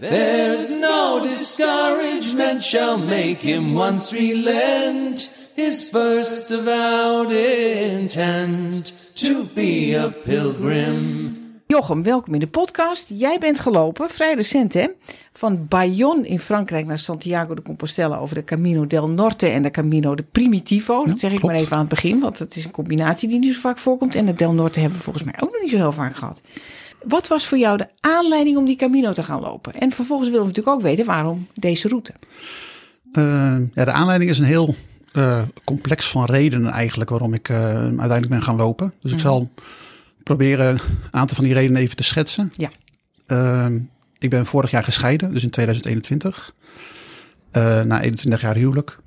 There's no discouragement shall make him once relent his first avowed intent to be a pilgrim. Jochem, welkom in de podcast. Jij bent gelopen, vrij recent hè, van Bayonne in Frankrijk naar Santiago de Compostela over de Camino del Norte en de Camino de Primitivo. Dat zeg ik klopt. maar even aan het begin, want het is een combinatie die niet zo vaak voorkomt. En de del Norte hebben we volgens mij ook nog niet zo heel vaak gehad. Wat was voor jou de aanleiding om die Camino te gaan lopen? En vervolgens willen we natuurlijk ook weten waarom deze route. Eh, ja, de aanleiding is een heel eh, complex van redenen eigenlijk waarom ik eh, uiteindelijk ben gaan lopen. Dus ik zal proberen een aantal van die redenen even te schetsen. Ja. Ehm, ik ben vorig jaar gescheiden, dus in 2021. eh, na 21 jaar huwelijk.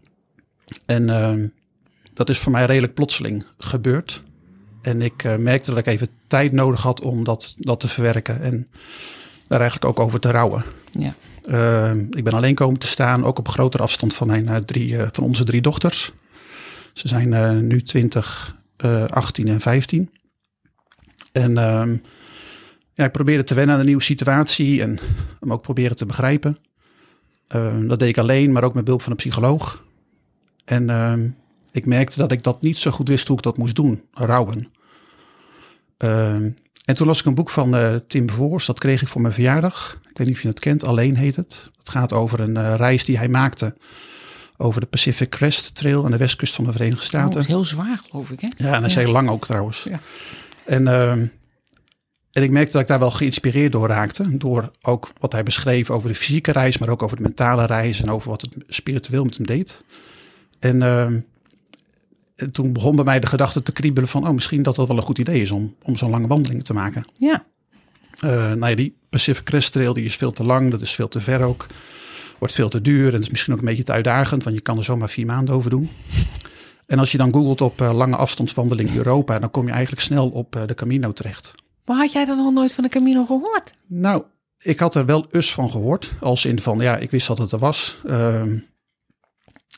En ehm, dat is voor mij redelijk plotseling gebeurd. En ik eh, merkte dat ik even tijd nodig had om dat, dat te verwerken. En daar eigenlijk ook over te rouwen. Ja. Uh, ik ben alleen komen te staan, ook op grotere afstand van, mijn, uh, drie, uh, van onze drie dochters. Ze zijn nu 20, 18 en 15. En uh, ja, ik probeerde te wennen aan een nieuwe situatie en hem ook proberen te begrijpen. Ehm, dat deed ik alleen, maar ook met behulp van een psycholoog. En ehm, ik merkte dat ik dat niet zo goed wist hoe ik dat moest doen, rouwen. Ehm, en toen las ik een boek van uh, Tim Voors, dat kreeg ik voor mijn verjaardag. Ik weet niet of je het kent, Alleen heet het. Het gaat over een uh, reis die hij maakte over de Pacific Crest Trail aan de westkust van de Verenigde Staten. Oh, dat is heel zwaar, geloof ik, hè? Ja, en dat is heel lang ook trouwens. Ja. En, uh, en ik merkte dat ik daar wel geïnspireerd door raakte. Door ook wat hij beschreef over de fysieke reis, maar ook over de mentale reis en over wat het spiritueel met hem deed. En en toen begon bij mij de gedachte te kriebelen van, oh, misschien dat dat wel een goed idee is om, om zo'n lange wandeling te maken. Ja. Uh, nou ja, die Pacific Crest Trail die is veel te lang, dat is veel te ver ook. Wordt veel te duur en dat is misschien ook een beetje te uitdagend, want je kan er zomaar vier maanden over doen. En als je dan googelt op uh, lange afstandswandeling in Europa, dan kom je eigenlijk snel op uh, de Camino terecht. Maar had jij dan nog nooit van de Camino gehoord? Nou, ik had er wel us van gehoord, als in van, ja, ik wist dat het er was. Uh,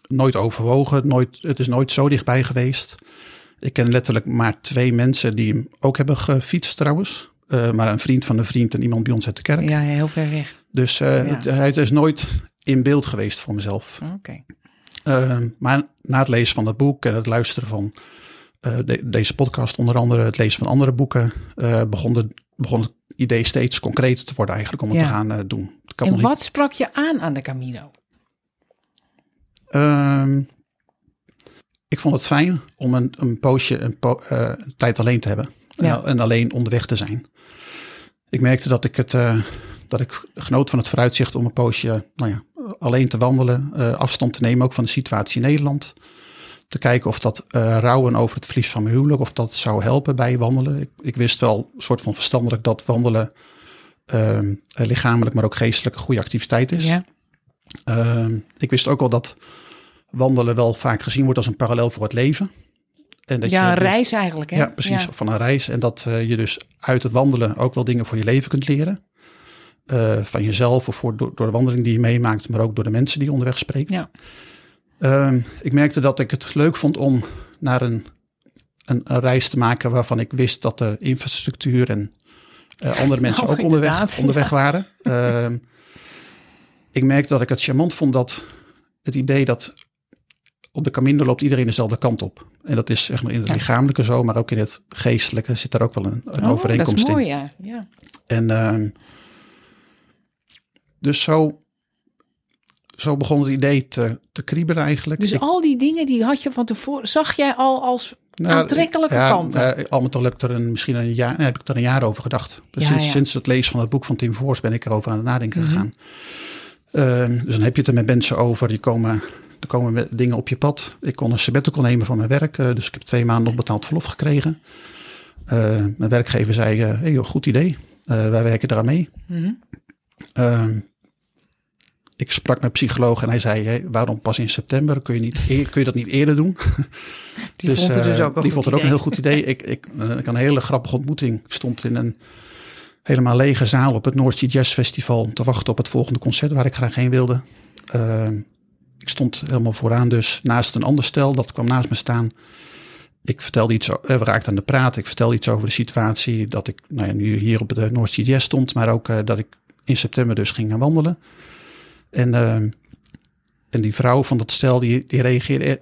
nooit overwogen, nooit, het is nooit zo dichtbij geweest. Ik ken letterlijk maar twee mensen die hem ook hebben gefietst trouwens. Uh, maar een vriend van een vriend en iemand bij ons uit de kerk. Ja, heel ver weg. Dus uh, ja. het, is nooit in beeld geweest voor mezelf. Oké. Okay. Uh, maar na het lezen van het boek en het luisteren van de, deze podcast, onder andere het lezen van andere boeken, begon, de, begon het idee steeds concreter te worden eigenlijk om het ja. te gaan doen. En wat niet... sprak je aan aan de Camino? Uh, ik vond het fijn om een, een poosje een, po een tijd alleen te hebben ja. en, en, alleen onderweg te zijn. Ik merkte dat ik het uh, dat ik genoot van het vooruitzicht om een poosje nou ja, alleen te wandelen, uh, afstand te nemen ook van de situatie in Nederland. Te kijken of dat rouwen over het verlies van mijn huwelijk, of dat zou helpen bij wandelen. Ik, ik wist wel, een soort van verstandelijk, dat wandelen ehm, lichamelijk, maar ook geestelijk een goede activiteit is. Ja. Ehm, ik wist ook wel dat wandelen wel vaak gezien wordt als een parallel voor het leven. En dat ja, je een dus, reis eigenlijk. Hè? Ja, precies, ja. van een reis. En dat uh, je dus uit het wandelen ook wel dingen voor je leven kunt leren. Uh, van jezelf of voor, door, door, de wandeling die je meemaakt, maar ook door de mensen die je onderweg spreekt. Ja. Uh, ik merkte dat ik het leuk vond om naar een, een, een, reis te maken waarvan ik wist dat de infrastructuur en uh, andere mensen oh, ook onderweg, onderweg waren. Ehm, ik merkte dat ik het charmant vond dat het idee dat op de Camino loopt iedereen dezelfde kant op. En dat is zeg maar in het ja. lichamelijke zo, maar ook in het geestelijke zit daar ook wel een, een oh, overeenkomst dat is mooi, in. Ja. ja. En uh, dus zo, zo begon het idee te, te kriebelen eigenlijk. Dus Ik- al die dingen die had je van tevoren, zag jij al als Nou, aantrekkelijke ja, kanten? eh, al met al heb ik er een, misschien een jaar, heb ik er een jaar over gedacht. Dus sinds, het lezen van het boek van Tim Voors ben ik erover aan het nadenken Mhm. gegaan. Eh, dus dan heb je het er met mensen over. Die komen, er komen dingen op je pad. Ik kon een sabbatical nemen van mijn werk. eh, dus ik heb twee maanden nog betaald verlof gekregen. Eh, mijn werkgever zei, eh hey, joh, goed idee. Wij werken eraan mee. Mhm. Ehm, ik sprak met psycholoog en hij zei: hey, waarom pas in september? Kun je, niet eer- kun je dat niet eerder doen? Die vond het dus ook een die vond het ook een heel goed idee. ik, ik, ik had een hele grappige ontmoeting. Ik stond in een helemaal lege zaal op het North Sea Jazz Festival te wachten op het volgende concert waar ik graag heen wilde. Ehm, ik stond helemaal vooraan dus naast een ander stel. Dat kwam naast me staan. Ik vertelde iets, eh, we raakten aan de praat. Ik vertelde iets over de situatie dat ik nou ja, nu hier op de Sea Jazz stond. Maar ook eh, dat ik in september dus gingen wandelen. En, eh, en die vrouw van dat stel, die, die reageerde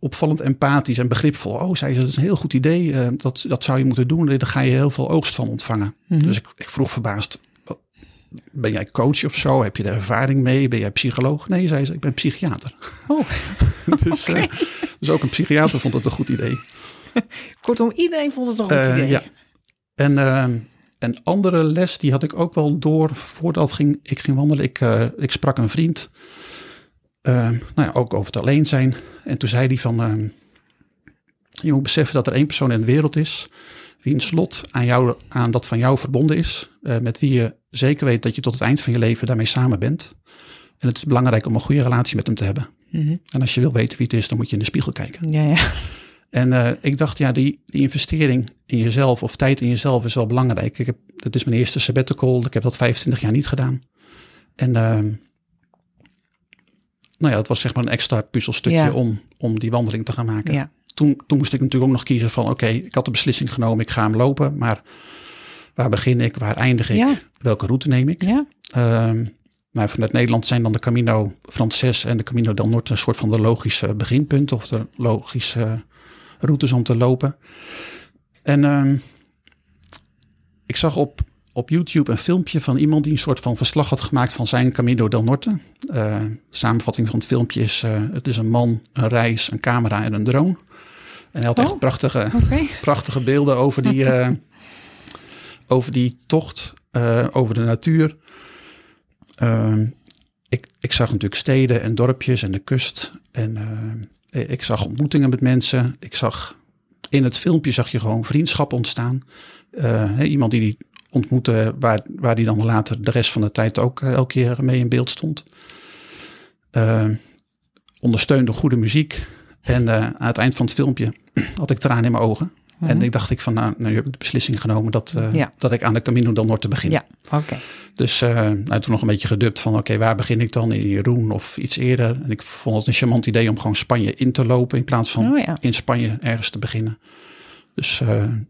opvallend empathisch en begripvol. Oh, zei ze, dat is een heel goed idee. dat, dat zou je moeten doen. Daar ga je heel veel oogst van ontvangen. Mhm. Dus ik, ik vroeg verbaasd, "Wat- ben jij coach of zo? Heb je er ervaring mee? Ben jij psycholoog? Nee, zei ze, ik ben psychiater. Oh, dus, eh, dus ook een psychiater vond het een goed idee. kortom, iedereen vond het een goed Eh, idee. ja. En eh, een andere les, die had ik ook wel door voordat ging, ik ging wandelen. Ik, ik sprak een vriend, nou ja, ook over het alleen zijn. En toen zei hij van, je moet beseffen dat er één persoon in de wereld is, wiens lot aan, jou, aan dat van jou verbonden is. eh, met wie je zeker weet dat je tot het eind van je leven daarmee samen bent. En het is belangrijk om een goede relatie met hem te hebben. Mhm. En als je wil weten wie het is, dan moet je in de spiegel kijken. ja, ja. En eh, ik dacht, ja, die, die investering in jezelf of tijd in jezelf is wel belangrijk. Ik heb, het is mijn eerste sabbatical. Ik heb dat 25 jaar niet gedaan. En ehm, nou ja, het was zeg maar een extra puzzelstukje Ja. om, om die wandeling te gaan maken. ja. Toen, toen moest ik natuurlijk ook nog kiezen van, oké, ik had de beslissing genomen, ik ga hem lopen. Maar waar begin ik, waar eindig ik, Ja. welke route neem ik? ja. Ehm, maar vanuit Nederland zijn dan de Camino Frances en de Camino del Norte een soort van de logische beginpunten of de logische routes om te lopen. En ehm, ik zag op, op YouTube een filmpje van iemand die een soort van verslag had gemaakt van zijn Camino del Norte. De samenvatting van het filmpje is: eh, het is een man, een reis, een camera en een drone. En hij had echt Oh. prachtige, prachtige beelden over die, eh, over die tocht, eh, over de natuur. Ehm, ik, ik zag natuurlijk steden en dorpjes en de kust. En eh, ik zag ontmoetingen met mensen. Ik zag in het filmpje zag je gewoon vriendschap ontstaan. Iemand die die ontmoette, waar, waar die dan later de rest van de tijd ook elke keer mee in beeld stond. Eh, ondersteund door goede muziek. En eh, aan het eind van het filmpje had ik tranen in mijn ogen. En ik dacht ik van, nou, nu heb ik de beslissing genomen dat, eh, Mhm. Ja. dat ik aan de Camino del Norte begin. Ja, oké. Dus eh, nou, toen nog een beetje gedubt van, oké, waar begin ik dan? In Jeroen of iets eerder? En ik vond het een charmant idee om gewoon Spanje in te lopen in plaats van Oh ja. in Spanje ergens te beginnen. Dus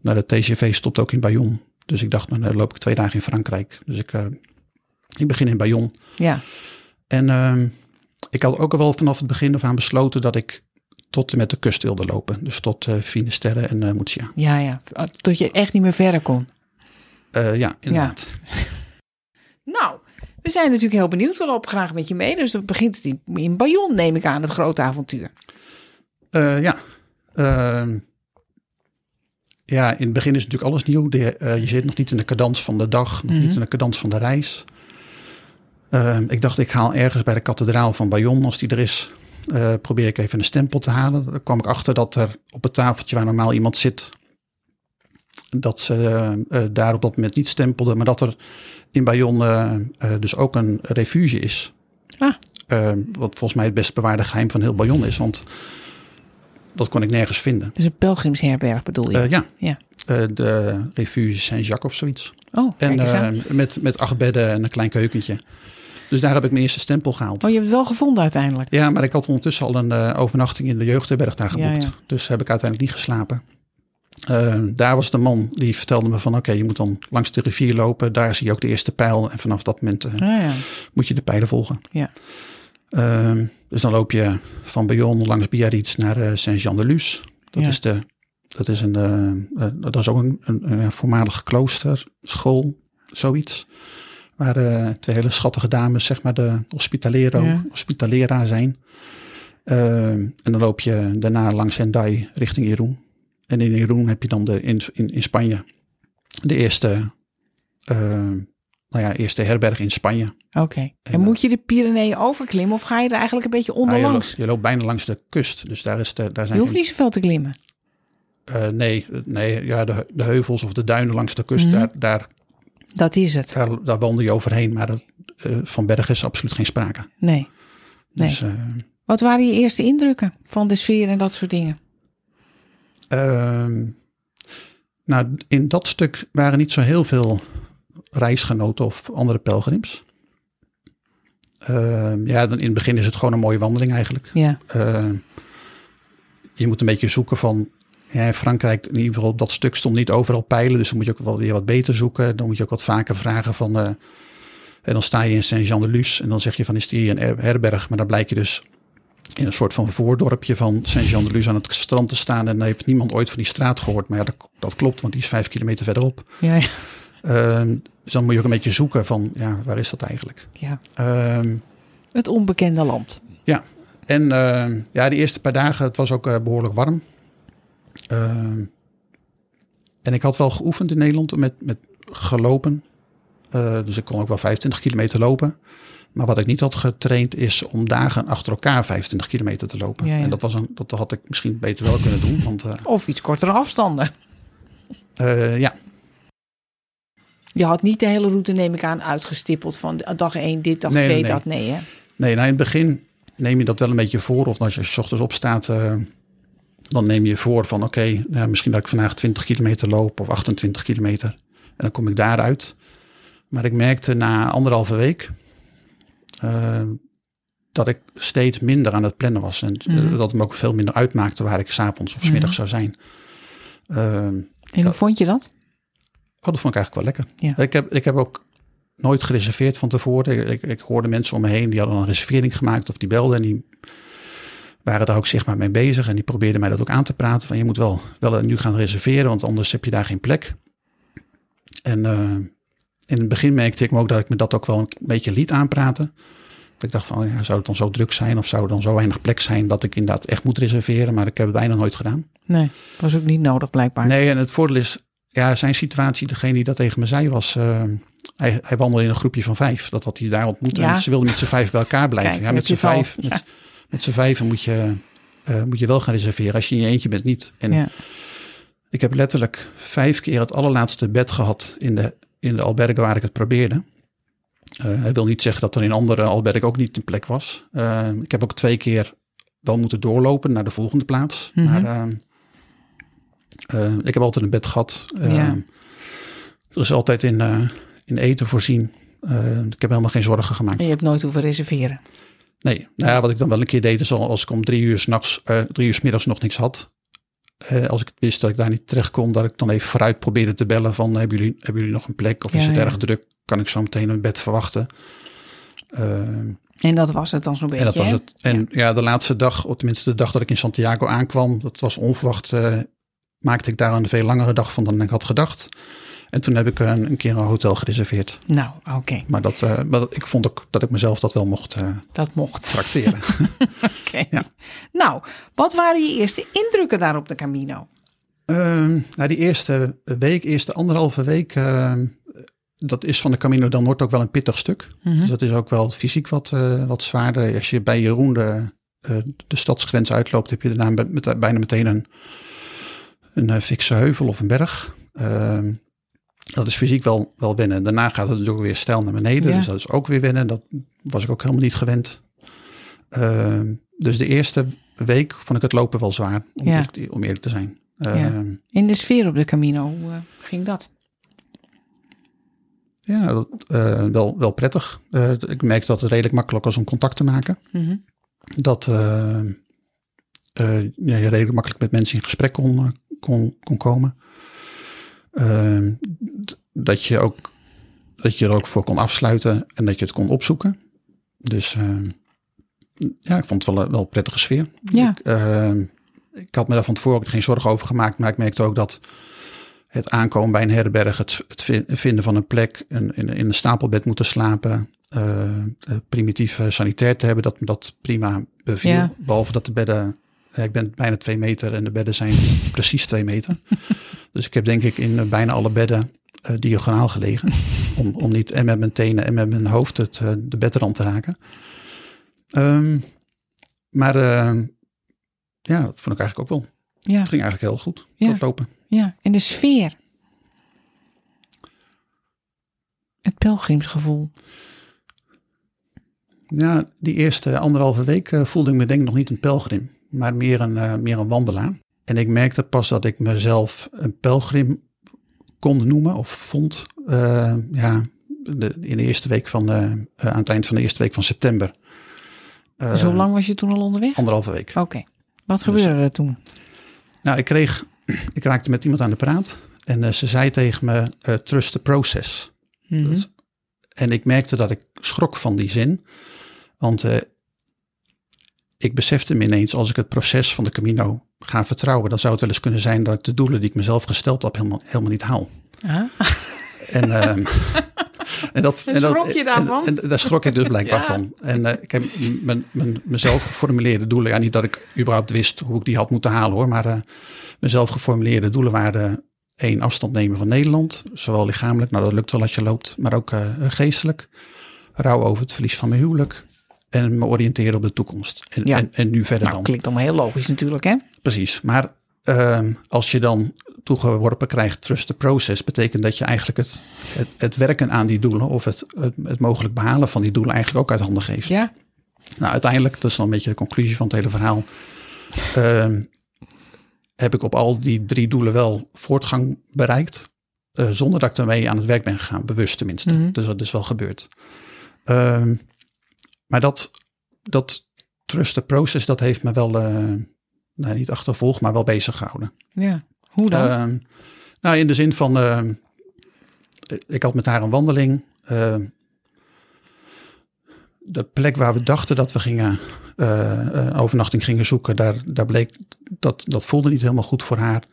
nou, de TGV stopt ook in Bayonne. Dus ik dacht, nou, dan loop ik twee dagen in Frankrijk. Dus ik, ik begin in Bayonne. Ja. En ehm, ik had ook al wel vanaf het begin af aan besloten dat ik tot en met de kust wilde lopen. Dus tot eh Finisterre en Murcia. Ja, ja. Tot je echt niet meer verder kon. Eh, ja, inderdaad. Nou, we zijn natuurlijk heel benieuwd. We lopen graag met je mee. Dus dan begint het in, Bayonne, neem ik aan, het grote avontuur. Ja. Ehm, ja, in het begin is natuurlijk alles nieuw. De, je zit nog niet in de cadans van de dag, nog niet in de cadans van de reis. Ehm, ik dacht, ik haal ergens bij de kathedraal van Bayonne, als die er is, eh, probeer ik even een stempel te halen. Daar kwam ik achter dat er op het tafeltje waar normaal iemand zit, dat ze eh, eh, daar op dat moment niet stempelden, maar dat er in Bayonne eh, dus ook een refuge is. Ah. Wat volgens mij het best bewaarde geheim van heel Bayonne is, want dat kon ik nergens vinden. Dus een pelgrimsherberg bedoel je? Ja, ja. de refuge Saint-Jacques of zoiets. Oh, En met, met acht bedden en een klein keukentje. Dus daar heb ik mijn eerste stempel gehaald. Oh, je hebt het wel gevonden uiteindelijk. Ja, maar ik had ondertussen al een eh, overnachting in de jeugdherberg daar geboekt. ja. Dus heb ik uiteindelijk niet geslapen. Eh, daar was de man die vertelde me van oké, je moet dan langs de rivier lopen. Daar zie je ook de eerste pijl. En vanaf dat moment eh, Ah, ja. moet je de pijlen volgen. Ja. Ehm, dus dan loop je van Bayonne langs Biarritz naar Saint-Jean-de-Luz. Dat, Ja. is de, dat is een, dat is ook een, een, een voormalig klooster, school, zoiets. Waar eh, twee hele schattige dames, zeg maar, de hospitalero, Ja. hospitalera zijn. Ehm, en dan loop je daarna langs Hendai richting Irun. En in Irun heb je dan de, in, in, in Spanje de eerste, ehm, nou ja, eerste herberg in Spanje. Oké. En, En, moet je de Pyreneeën overklimmen of ga je er eigenlijk een beetje Nou, je, onderlangs? loopt, je loopt bijna langs de kust. Dus daar, is de, daar zijn je hoeft niet zoveel te klimmen. Eh, nee, nee ja, de, de heuvels of de duinen langs de kust, Mhm. daar, daar, Dat is het. daar, daar wandel je overheen. Maar dat, eh, van bergen is absoluut geen sprake. Nee. Nee. Dus, eh, Wat waren je eerste indrukken van de sfeer en dat soort dingen? ehm, nou, in dat stuk waren niet zo heel veel reisgenoten of andere pelgrims. Ehm, ja, dan in het begin is het gewoon een mooie wandeling eigenlijk. Ja. Eh, je moet een beetje zoeken van. Ja, in Frankrijk, in ieder geval op dat stuk stond niet overal pijlen. Dus dan moet je ook wel weer wat beter zoeken. Dan moet je ook wat vaker vragen van. eh, En dan sta je in Saint-Jean-de-Luz en dan zeg je van is hier een herberg. Maar dan blijkt je dus in een soort van voordorpje van Saint-Jean-de-Luz aan het strand te staan. En dan heeft niemand ooit van die straat gehoord. Maar ja, dat, dat klopt, want die is vijf kilometer verderop. Ja, ja. Ehm, dus dan moet je ook een beetje zoeken van, ja, waar is dat eigenlijk? ja. Ehm, Het onbekende land. ja, en ehm, ja, de eerste paar dagen, het was ook eh, behoorlijk warm. Ehm, en ik had wel geoefend in Nederland met, met gelopen. Eh, dus ik kon ook wel 25 kilometer lopen. Maar wat ik niet had getraind is om dagen achter elkaar 25 kilometer te lopen. Ja, ja. En dat, was een, dat had ik misschien beter wel kunnen doen. Want eh, Of iets kortere afstanden. eh, ja, Je had niet de hele route, neem ik aan, uitgestippeld van dag 1 dit, dag Nee, 2 nee, nee. dat. Nee, hè? Nee, nou in het begin neem je dat wel een beetje voor. Of als je 's ochtends opstaat, eh dan neem je voor van oké, nou, misschien dat ik vandaag 20 kilometer loop of 28 kilometer. En dan kom ik daaruit. Maar ik merkte na anderhalve week eh, dat ik steeds minder aan het plannen was. En eh, Mhm. dat het me ook veel minder uitmaakte waar ik s'avonds of 's middags zou zijn. Eh, En hoe vond je dat? Oh, dat vond ik eigenlijk wel lekker. Ja. Ik, heb, ik heb ook nooit gereserveerd van tevoren. Ik, ik, ik hoorde mensen om me heen die hadden een reservering gemaakt of die belden en die waren daar ook zichtbaar mee bezig. En die probeerden mij dat ook aan te praten. Van je moet wel, wel nu gaan reserveren, want anders heb je daar geen plek. En eh, in het begin merkte ik me ook dat ik me dat ook wel een beetje liet aanpraten. Dat ik dacht van, ja, zou het dan zo druk zijn of zou er dan zo weinig plek zijn dat ik inderdaad echt moet reserveren. Maar ik heb het bijna nooit gedaan. Nee, was ook niet nodig blijkbaar. Nee, en het voordeel is, ja, zijn situatie, degene die dat tegen me zei, was. eh, hij, hij wandelde in een groepje van vijf. Dat had hij daar ontmoet. Ja. En ze wilden met z'n vijf bij elkaar blijven. Kijk, ja, met z'n vijf. Met, met z'n vijven moet je, eh, moet je wel gaan reserveren. Als je in je eentje bent, niet. En Ja. ik heb letterlijk vijf keer het allerlaatste bed gehad in de, in de alberge waar ik het probeerde. Hij wil niet zeggen dat er in andere albergen ook niet een plek was. Eh, ik heb ook twee keer wel moeten doorlopen naar de volgende plaats. Mhm. Maar ik heb altijd een bed gehad. Eh, Ja. Er is altijd in, in eten voorzien. Ik heb helemaal geen zorgen gemaakt. En je hebt nooit hoeven reserveren. Nee, nou ja, wat ik dan wel een keer deed, is al als ik om drie uur, 's nachts, eh drie uur 's middags nog niks had. eh, als ik wist dat ik daar niet terecht kon, dat ik dan even vooruit probeerde te bellen van hebben jullie, hebben jullie nog een plek of is Ja, het ja. erg druk? Kan ik zo meteen een bed verwachten? Eh, En dat was het dan zo'n beetje. en dat was hè? het. En ja. de laatste dag, of tenminste de dag dat ik in Santiago aankwam, dat was onverwacht, eh, maakte ik daar een veel langere dag van dan ik had gedacht. En toen heb ik een, een keer een hotel gereserveerd. Nou, oké. Maar, dat, eh, maar dat- ik vond ook dat ik mezelf dat wel mocht eh Dat mocht. tracteren. Oké. Ja. Nou, wat waren je eerste indrukken daar op de Camino? Ehm nou, die eerste week, eerste anderhalve week, ehm, dat is van de Camino del Norte ook wel een pittig stuk. Mhm. Dus dat is ook wel fysiek wat, eh, wat zwaarder. Als je bij Jeroen de, de stadsgrens uitloopt, heb je daarna met, met- bijna meteen een, een fikse heuvel of een berg. Ehm, dat is fysiek wel, wel wennen. Daarna gaat het natuurlijk weer stijl naar beneden. Ja. Dus dat is ook weer wennen. Dat was ik ook helemaal niet gewend. Ehm, dus de eerste week vond ik het lopen wel zwaar, om, Ja. eerlijk, om eerlijk te zijn. Ehm, In de sfeer op de Camino, hoe eh, ging dat? Ja, dat, eh, wel, wel prettig. Eh, ik merk dat het redelijk makkelijk was om contact te maken. Mhm. Dat je redelijk makkelijk met mensen in gesprek kon, kon, kon komen. D- dat, je ook, dat je er ook voor kon afsluiten en dat je het kon opzoeken. Dus eh, ja, ik vond het wel, een- wel een prettige sfeer. Ja. Ik, eh, ik had me daar van tevoren geen zorgen over gemaakt, maar ik merkte ook dat het aankomen bij een herberg, het, het vi- vinden van een plek, een, in, in een stapelbed moeten slapen, eh, primitief sanitair te hebben, dat me dat prima beviel. Ja. Behalve dat de bedden, ik ben bijna twee meter en de bedden zijn precies twee meter. dus ik heb denk ik in eh, bijna alle bedden eh, diagonaal gelegen, om, om niet en met mijn tenen en met mijn hoofd het, eh, de bedrand te raken. Ehm, maar ja, dat vond ik eigenlijk ook wel. Ja, Het ging eigenlijk heel goed, Ja. lopen. ja. En de sfeer. Het pelgrimsgevoel. Ja, die eerste anderhalve week voelde ik me denk ik nog niet een pelgrim, maar meer een, eh, meer een wandelaar. En ik merkte pas dat ik mezelf een pelgrim kon noemen of vond, eh, ja, de, in de eerste week van, eh, aan het eind van de eerste week van september. Zo lang was je toen al onderweg? Anderhalve week. Oké. Wat gebeurde er toen? Nou, ik kreeg, ik raakte met iemand aan de praat en ze zei tegen me, trust the process. Mhm. Dat- En ik merkte dat ik schrok van die zin. Want ik besefte me ineens, als ik het proces van de Camino ga vertrouwen, dan zou het wel eens kunnen zijn dat ik de doelen die ik mezelf gesteld heb helemaal, helemaal niet haal. Ah. En, ehm, en, dat, En dat, schrok je daarvan? En, en daar schrok ik dus blijkbaar Ja. van. En eh, ik heb mijn, mijn, mezelf geformuleerde doelen, ja niet dat ik überhaupt wist hoe ik die had moeten halen hoor, maar eh, mezelf geformuleerde doelen waren één afstand nemen van Nederland, zowel lichamelijk, nou dat lukt wel als je loopt, maar ook eh, geestelijk. Rouw over het verlies van mijn huwelijk en me oriënteren op de toekomst. En, Ja. en, en nu verder Nou, dan. klinkt allemaal heel logisch natuurlijk, hè? Precies, maar ehm, als je dan toegeworpen krijgt trust the process, betekent dat je eigenlijk het, het, het werken aan die doelen of het, het, het mogelijk behalen van die doelen eigenlijk ook uit handen geeft. Ja. Nou, uiteindelijk, dat is dan een beetje de conclusie van het hele verhaal, ehm, heb ik op al die drie doelen wel voortgang bereikt, eh, zonder dat ik ermee aan het werk ben gegaan, bewust tenminste. Mhm. Dus dat is wel gebeurd. Ehm, maar dat, dat trust the process, dat heeft me wel, eh, nou, niet achtervolgd, maar wel bezig gehouden. ja. Hoe dan? Ehm, nou, in de zin van, ehm, ik had met haar een wandeling. ehm, de plek waar we dachten dat we gingen, eh, eh, overnachting gingen zoeken, daar, daar bleek dat dat voelde niet helemaal goed voor haar.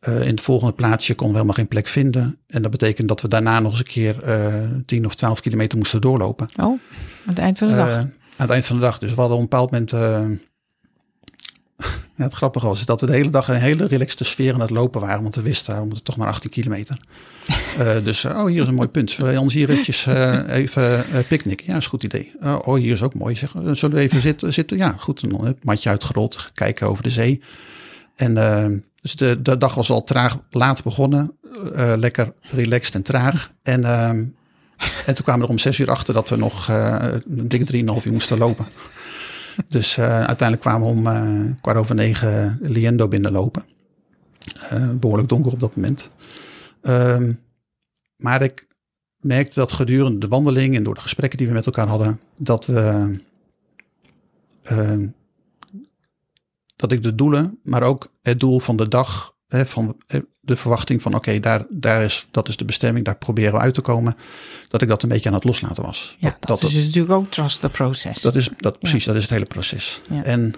Eh, in het volgende plaatsje konden we helemaal geen plek vinden. En dat betekent dat we daarna nog eens een keer eh 10 of 12 kilometer moesten doorlopen. oh, aan het eind van de dag. Eh, aan het eind van de dag. Dus we hadden op een bepaald moment. ja, het grappige was dat we de hele dag een hele relaxte sfeer aan het lopen waren. Want we wisten, we moeten toch maar 18 kilometer. Dus, oh, hier is een mooi punt. Zullen we ons hier eventjes even picknicken? Ja, is een goed idee. Eh, oh, hier is ook mooi. Zeg, zullen we even zitten? zitten? Ja, goed. En dan het matje uitgerold, kijken over de zee. En dus de, de dag was al traag laat begonnen. Eh, lekker relaxed en traag. En, eh, en toen kwamen we er om zes uur achter dat we nog eh een dikke drieënhalf uur moesten lopen. Dus eh, uiteindelijk kwamen we om eh, kwart over negen Liendo binnenlopen. Eh, behoorlijk donker op dat moment. Ehm, maar ik merkte dat gedurende de wandeling en door de gesprekken die we met elkaar hadden, dat we ehm, dat ik de doelen, maar ook het doel van de dag, hè, van de verwachting van oké, daar, daar is, dat is de bestemming, daar proberen we uit te komen, dat ik dat een beetje aan het loslaten was. ja, dat, is natuurlijk ook trust the process. dat is dat, precies, dat is het hele proces. Ja. En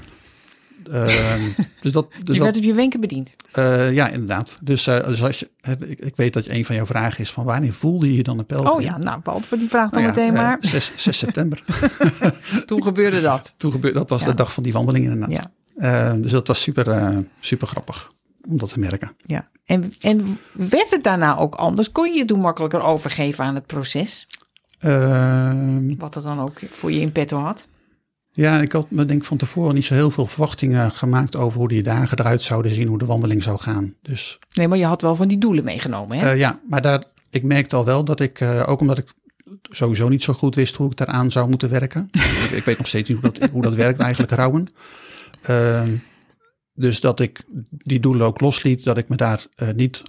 ehm, dus dat, dus je werd op je wenken bediend. eh, ja, inderdaad. Dus, eh, dus als je, ik, ik weet dat een van jouw vragen is van wanneer voelde je je dan een pelgrim? Oh ja, nou, beantwoord die vraag dan Nou meteen eh, maar. 6, 6 september. Toen gebeurde dat. Toen gebeurde, dat was Ja. de dag van die wandeling inderdaad. Ja. Eh, dus dat was super, eh, super grappig om dat te merken. Ja. En, en werd het daarna ook anders? Kon je je toen makkelijker overgeven aan het proces? Ehm, Wat het dan ook voor je in petto had? ja, ik had me denk ik van tevoren niet zo heel veel verwachtingen gemaakt over hoe die dagen eruit zouden zien, hoe de wandeling zou gaan. Dus Nee, maar je had wel van die doelen meegenomen, hè? eh, ja, maar daar, ik merkte al wel dat ik, ook omdat ik sowieso niet zo goed wist hoe ik daaraan zou moeten werken. ik, ik weet nog steeds niet hoe dat, hoe dat werkt eigenlijk, rouwen. Ehm, dus dat ik die doelen ook losliet, dat ik me daar eh, niet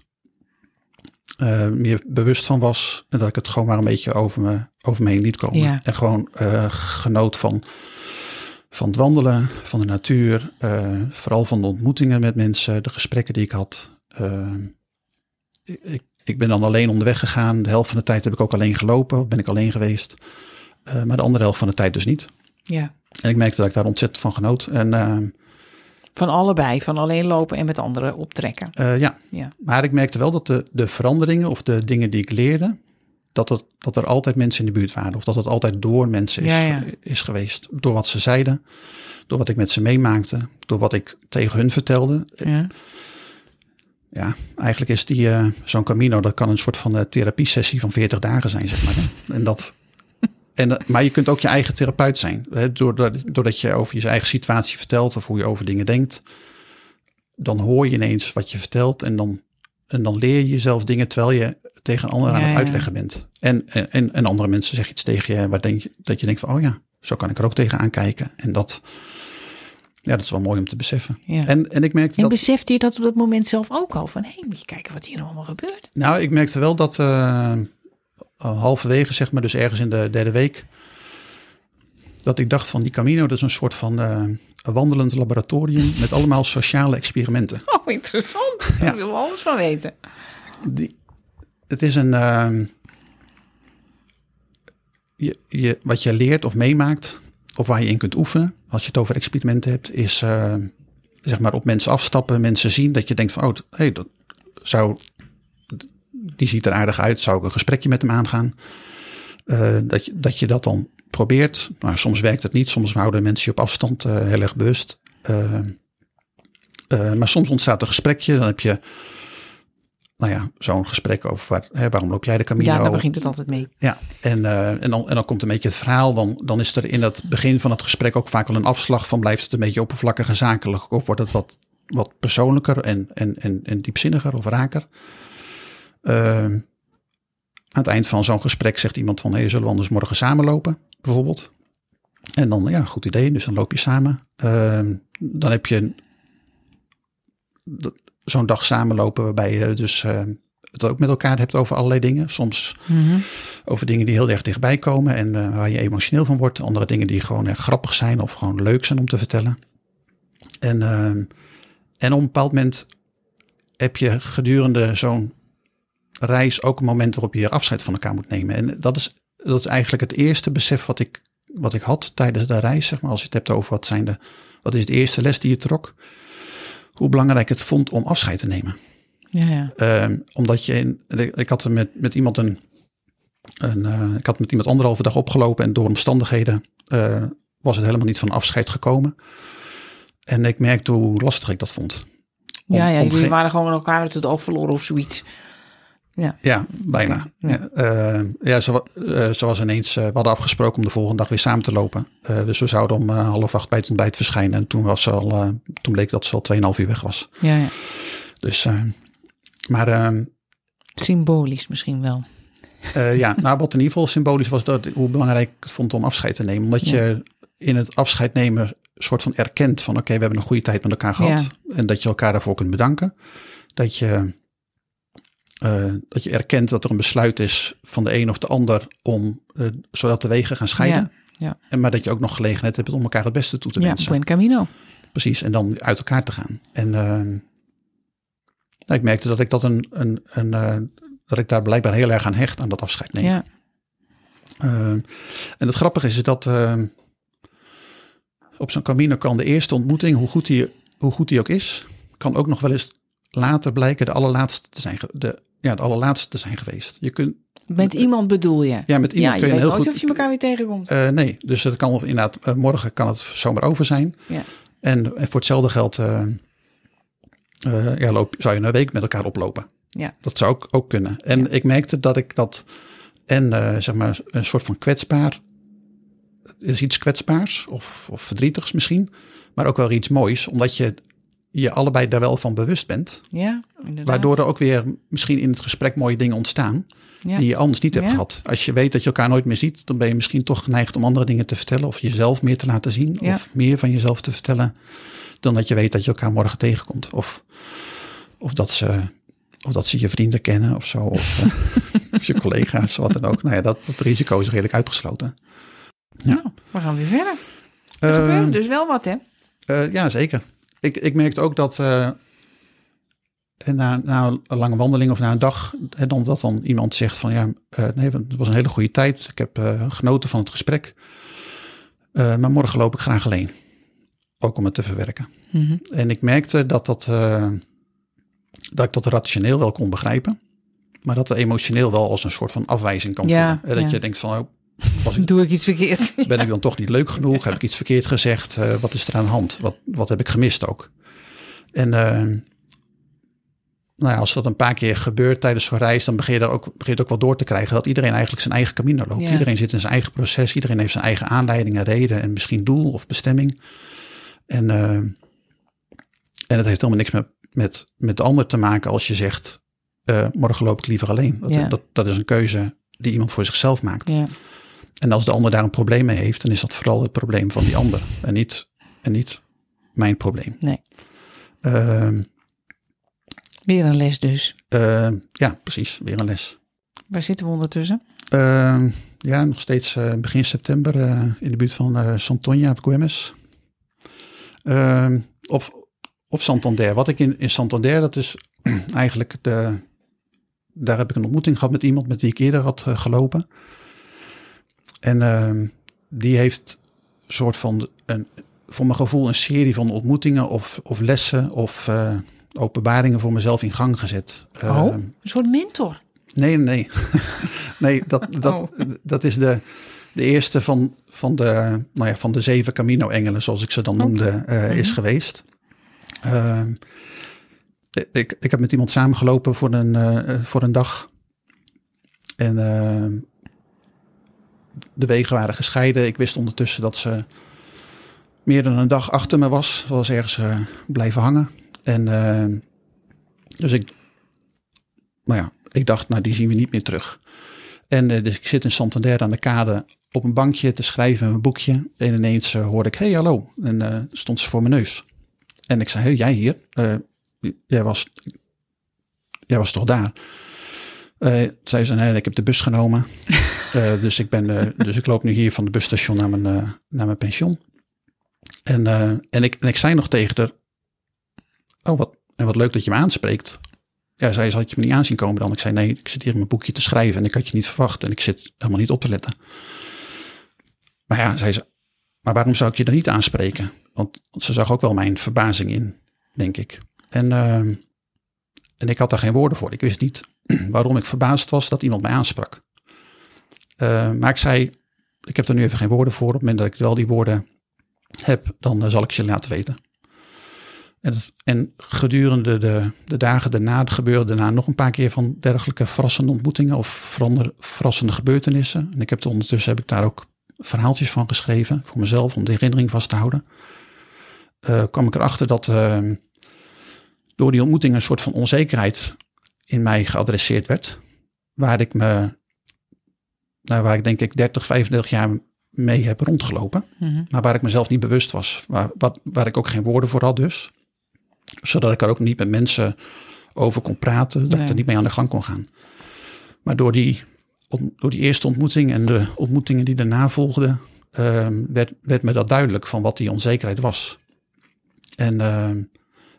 eh, meer bewust van was. En dat ik het gewoon maar een beetje over me, over me heen liet komen. Ja. En gewoon eh, genoot van, van het wandelen, van de natuur. vooral van de ontmoetingen met mensen, de gesprekken die ik had. Eh, ik, ik, ben dan alleen onderweg gegaan. De helft van de tijd heb ik ook alleen gelopen, ben ik alleen geweest. Maar de andere helft van de tijd dus niet. Ja. En ik merkte dat ik daar ontzettend van genoot. En eh, Van allebei, van alleen lopen en met anderen optrekken. eh, ja, Ja. maar ik merkte wel dat de, de veranderingen of de dingen die ik leerde, dat, het, dat er altijd mensen in de buurt waren. Of dat het altijd door mensen is, Ja, ja. is geweest. Door wat ze zeiden, door wat ik met ze meemaakte, door wat ik tegen hun vertelde. ja. Ja, eigenlijk is die eh, zo'n Camino, dat kan een soort van uh, therapiesessie van 40 dagen zijn, zeg maar. En dat, en, eh, maar je kunt ook je eigen therapeut zijn. Hè, doordat, doordat je over je eigen situatie vertelt of hoe je over dingen denkt. Dan hoor je ineens wat je vertelt en dan, en dan leer je jezelf dingen terwijl je tegen een ander aan het ja. uitleggen bent. En, en, en andere mensen zeggen iets tegen je waar denk je, dat je denkt van, oh ja, zo kan ik er ook tegen aankijken. En dat, ja, dat is wel mooi om te beseffen. Ja. En, en ik merkte En dat... besefte je dat op dat moment zelf ook al? Van, hé, hey, moet je kijken wat hier nou allemaal gebeurt? Nou, ik merkte wel dat eh, halverwege, zeg maar, dus ergens in de derde week, dat ik dacht van die Camino, dat is een soort van eh, een wandelend laboratorium met allemaal sociale experimenten. Oh, interessant. Ja. Daar wil alles van weten. Die, het is een, ehm, je, je, wat je leert of meemaakt, of waar je in kunt oefenen, als je het over experimenten hebt, is uh, zeg maar op mensen afstappen, mensen zien dat je denkt van, oh, hey, dat zou, die ziet er aardig uit, zou ik een gesprekje met hem aangaan. Uh, dat, je, dat je dat dan probeert. Maar soms werkt het niet, soms houden mensen je op afstand uh, heel erg bewust. maar soms ontstaat een gesprekje, dan heb je nou ja, zo'n gesprek over waar, hè, waarom loop jij de Camino? Ja, daar begint het altijd mee. Ja, en, uh, en, dan, en dan komt een beetje het verhaal. Dan, dan is er in het begin van het gesprek ook vaak wel een afslag van blijft het een beetje oppervlakkig en zakelijk. Of wordt het wat, wat persoonlijker en, en, en, en diepzinniger of raker. Uh, aan het eind van zo'n gesprek zegt iemand van, hey, zullen we anders morgen samen lopen, bijvoorbeeld? En dan, ja, goed idee, dus dan loop je samen. Uh, dan heb je zo'n dag samenlopen waarbij je dus uh, het ook met elkaar hebt over allerlei dingen. Soms mm-hmm. over dingen die heel erg dichtbij komen en uh, waar je emotioneel van wordt. Andere dingen die gewoon erg grappig zijn of gewoon leuk zijn om te vertellen. En, uh, en op een bepaald moment heb je gedurende zo'n reis ook een moment waarop je afscheid van elkaar moet nemen. En dat is, dat is eigenlijk het eerste besef wat ik, wat ik had tijdens de reis. Zeg maar, als je het hebt over wat, zijn de, wat is de eerste les die je trok hoe belangrijk het vond om afscheid te nemen. Ja, ja. Uh, omdat je, in, ik had er met, met iemand een, een uh, ik had met iemand anderhalve dag opgelopen en door omstandigheden uh, was het helemaal niet van afscheid gekomen. En ik merkte hoe lastig ik dat vond. Om, ja, ja, jullie waren gewoon elkaar uit het oog verloren of zoiets. Ja, ja bijna. Ja. Uh, ja, ze, uh, ze was ineens, uh, we hadden afgesproken om de volgende dag weer samen te lopen. dus we zouden om half acht bij het ontbijt verschijnen. En toen, was ze al, toen bleek dat ze al 2,5 uur weg was. Ja, ja. Dus, maar... Ehm, symbolisch misschien wel. ja, nou wat in ieder geval symbolisch was, dat, hoe belangrijk ik het vond om afscheid te nemen. Omdat ja. je in het afscheid nemen soort van erkent van oké, we hebben een goede tijd met elkaar gehad. En dat je elkaar daarvoor kunt bedanken. Dat je uh, dat je erkent dat er een besluit is van de een of de ander om uh, zodat de wegen gaan scheiden. Ja, ja. En maar dat je ook nog gelegenheid hebt om elkaar het beste toe te wensen. Ja, buen camino. Precies, en dan uit elkaar te gaan. En uh, nou, ik merkte dat ik dat een, een, een dat ik daar blijkbaar heel erg aan hecht aan dat afscheid nemen. Ja. en het grappige is dat op zo'n camino kan de eerste ontmoeting, hoe goed die, hoe goed die ook is, kan ook nog wel eens later blijken de allerlaatste te zijn. De, ja, de allerlaatste te zijn geweest. Je kunt, met iemand bedoel je? Ja, met iemand ja, kun je, je heel goed. of je elkaar weer tegenkomt. Uh, nee, dus het kan inderdaad, uh, morgen kan het zomaar over zijn. Ja. En, en voor hetzelfde geld uh, ja, loop, zou je een week met elkaar oplopen. Ja. Dat zou ook, ook kunnen. En Ja. ik merkte dat ik dat, en zeg maar een soort van kwetsbaar, het is iets kwetsbaars of, of verdrietigs misschien, maar ook wel iets moois, omdat je je allebei daar wel van bewust bent. Ja, inderdaad. Waardoor er ook weer misschien in het gesprek mooie dingen ontstaan. Ja. Die je anders niet hebt Ja. gehad. Als je weet dat je elkaar nooit meer ziet, dan ben je misschien toch geneigd om andere dingen te vertellen. Of jezelf meer te laten zien. Ja. Of meer van jezelf te vertellen. Dan dat je weet dat je elkaar morgen tegenkomt. Of, of, dat, ze, of dat ze je vrienden kennen of zo. Of, eh, of je collega's, wat dan ook. Nou ja, dat, dat risico is redelijk uitgesloten. Nou, we gaan weer verder. Er Eh, gebeurt dus wel wat, hè? Eh, ja, zeker. Ik, ik merkte ook dat eh, en na, na een lange wandeling of na een dag, en dan, dat dan iemand zegt van ja, eh, nee, het was een hele goede tijd. Ik heb eh, genoten van het gesprek. Eh, maar morgen loop ik graag alleen. Ook om het te verwerken. Mhm. En ik merkte dat, dat, eh, dat ik dat rationeel wel kon begrijpen. Maar dat er emotioneel wel als een soort van afwijzing kan Ja, voelen. En dat ja. je denkt van, oh, was ik Doe ik iets verkeerd? ben ik dan toch niet leuk genoeg? Heb ik iets verkeerd gezegd? Eh, wat is er aan de hand? Wat, wat heb ik gemist ook? En eh, nou ja, als dat een paar keer gebeurt tijdens zo'n reis, dan begin je, daar ook, begin je het ook wel door te krijgen dat iedereen eigenlijk zijn eigen camino loopt. Ja. Iedereen zit in zijn eigen proces, iedereen heeft zijn eigen aanleidingen, reden en misschien doel of bestemming. En, eh, en het heeft helemaal niks met, met, met de ander te maken als je zegt, morgen loop ik liever alleen. Dat, Ja. dat, dat is een keuze die iemand voor zichzelf maakt. Ja. En als de ander daar een probleem mee heeft, dan is dat vooral het probleem van die ander en niet, en niet mijn probleem. Nee. Ehm, Weer een les dus. ehm, ja, precies, weer een les. Waar zitten we ondertussen? Ehm, ja, nog steeds eh, begin september eh, in de buurt van eh Santoña of Güemes. Ehm, of, of Santander. Wat ik in, in Santander, dat is eigenlijk de, daar heb ik een ontmoeting gehad met iemand met wie ik eerder had gelopen. En ehm, die heeft een soort van, een, voor mijn gevoel, een serie van ontmoetingen of, of lessen of eh, openbaringen voor mezelf in gang gezet. Oh, Ehm, een soort mentor. Nee, nee. nee, dat, dat, Oh. dat is de, de eerste van, van, de, nou ja, van de zeven Camino-engelen, zoals ik ze dan noemde, eh, is geweest. Ehm, ik, ik heb met iemand samengelopen voor een, eh, voor een dag. En de wegen waren gescheiden. Ik wist ondertussen dat ze meer dan een dag achter me was. Ze was ergens eh, blijven hangen. En ehm, dus ik, nou ja, ik dacht, nou die zien we niet meer terug. En eh, dus ik zit in Santander aan de kade op een bankje te schrijven mijn boekje. En ineens eh, hoorde ik, hey hallo. En eh, stond ze voor mijn neus. En ik zei, hey, jij hier? Eh, jij, was, jij was toch daar? Eh zei ze, nee, ik heb de bus genomen. Eh, dus, ik ben, eh, dus ik loop nu hier van de busstation naar mijn, naar mijn pension. En, en, ik, en ik zei nog tegen haar, oh wat, en wat leuk dat je me aanspreekt. Ja, zei ze, had je me niet aanzien komen dan? Ik zei, nee, ik zit hier in mijn boekje te schrijven en ik had je niet verwacht en ik zit helemaal niet op te letten. Maar ja, zei ze, maar waarom zou ik je dan niet aanspreken? Want, want ze zag ook wel mijn verbazing in, denk ik. En, ehm, en ik had daar geen woorden voor. Ik wist niet waarom ik verbaasd was dat iemand mij aansprak. Eh, maar ik zei, ik heb er nu even geen woorden voor. Op het moment dat ik wel die woorden heb, dan eh, zal ik ze laten weten. En, en gedurende de, de dagen daarna gebeurde daarna nog een paar keer van dergelijke verrassende ontmoetingen of verander- verrassende gebeurtenissen. En ik heb er ondertussen heb ik daar ook verhaaltjes van geschreven voor mezelf om de herinnering vast te houden. Eh, kwam ik erachter dat eh, door die ontmoeting een soort van onzekerheid in mij geadresseerd werd. Waar ik me, nou, waar ik denk ik 30, 35 jaar mee heb rondgelopen. Mhm. Maar waar ik mezelf niet bewust was. Waar, wat, waar ik ook geen woorden voor had dus. Zodat ik er ook niet met mensen over kon praten. Dat ik er niet mee aan de gang kon gaan. Maar door die, door die eerste ontmoeting en de ontmoetingen die daarna volgden. ehm, werd, werd me dat duidelijk van wat die onzekerheid was. En, ehm,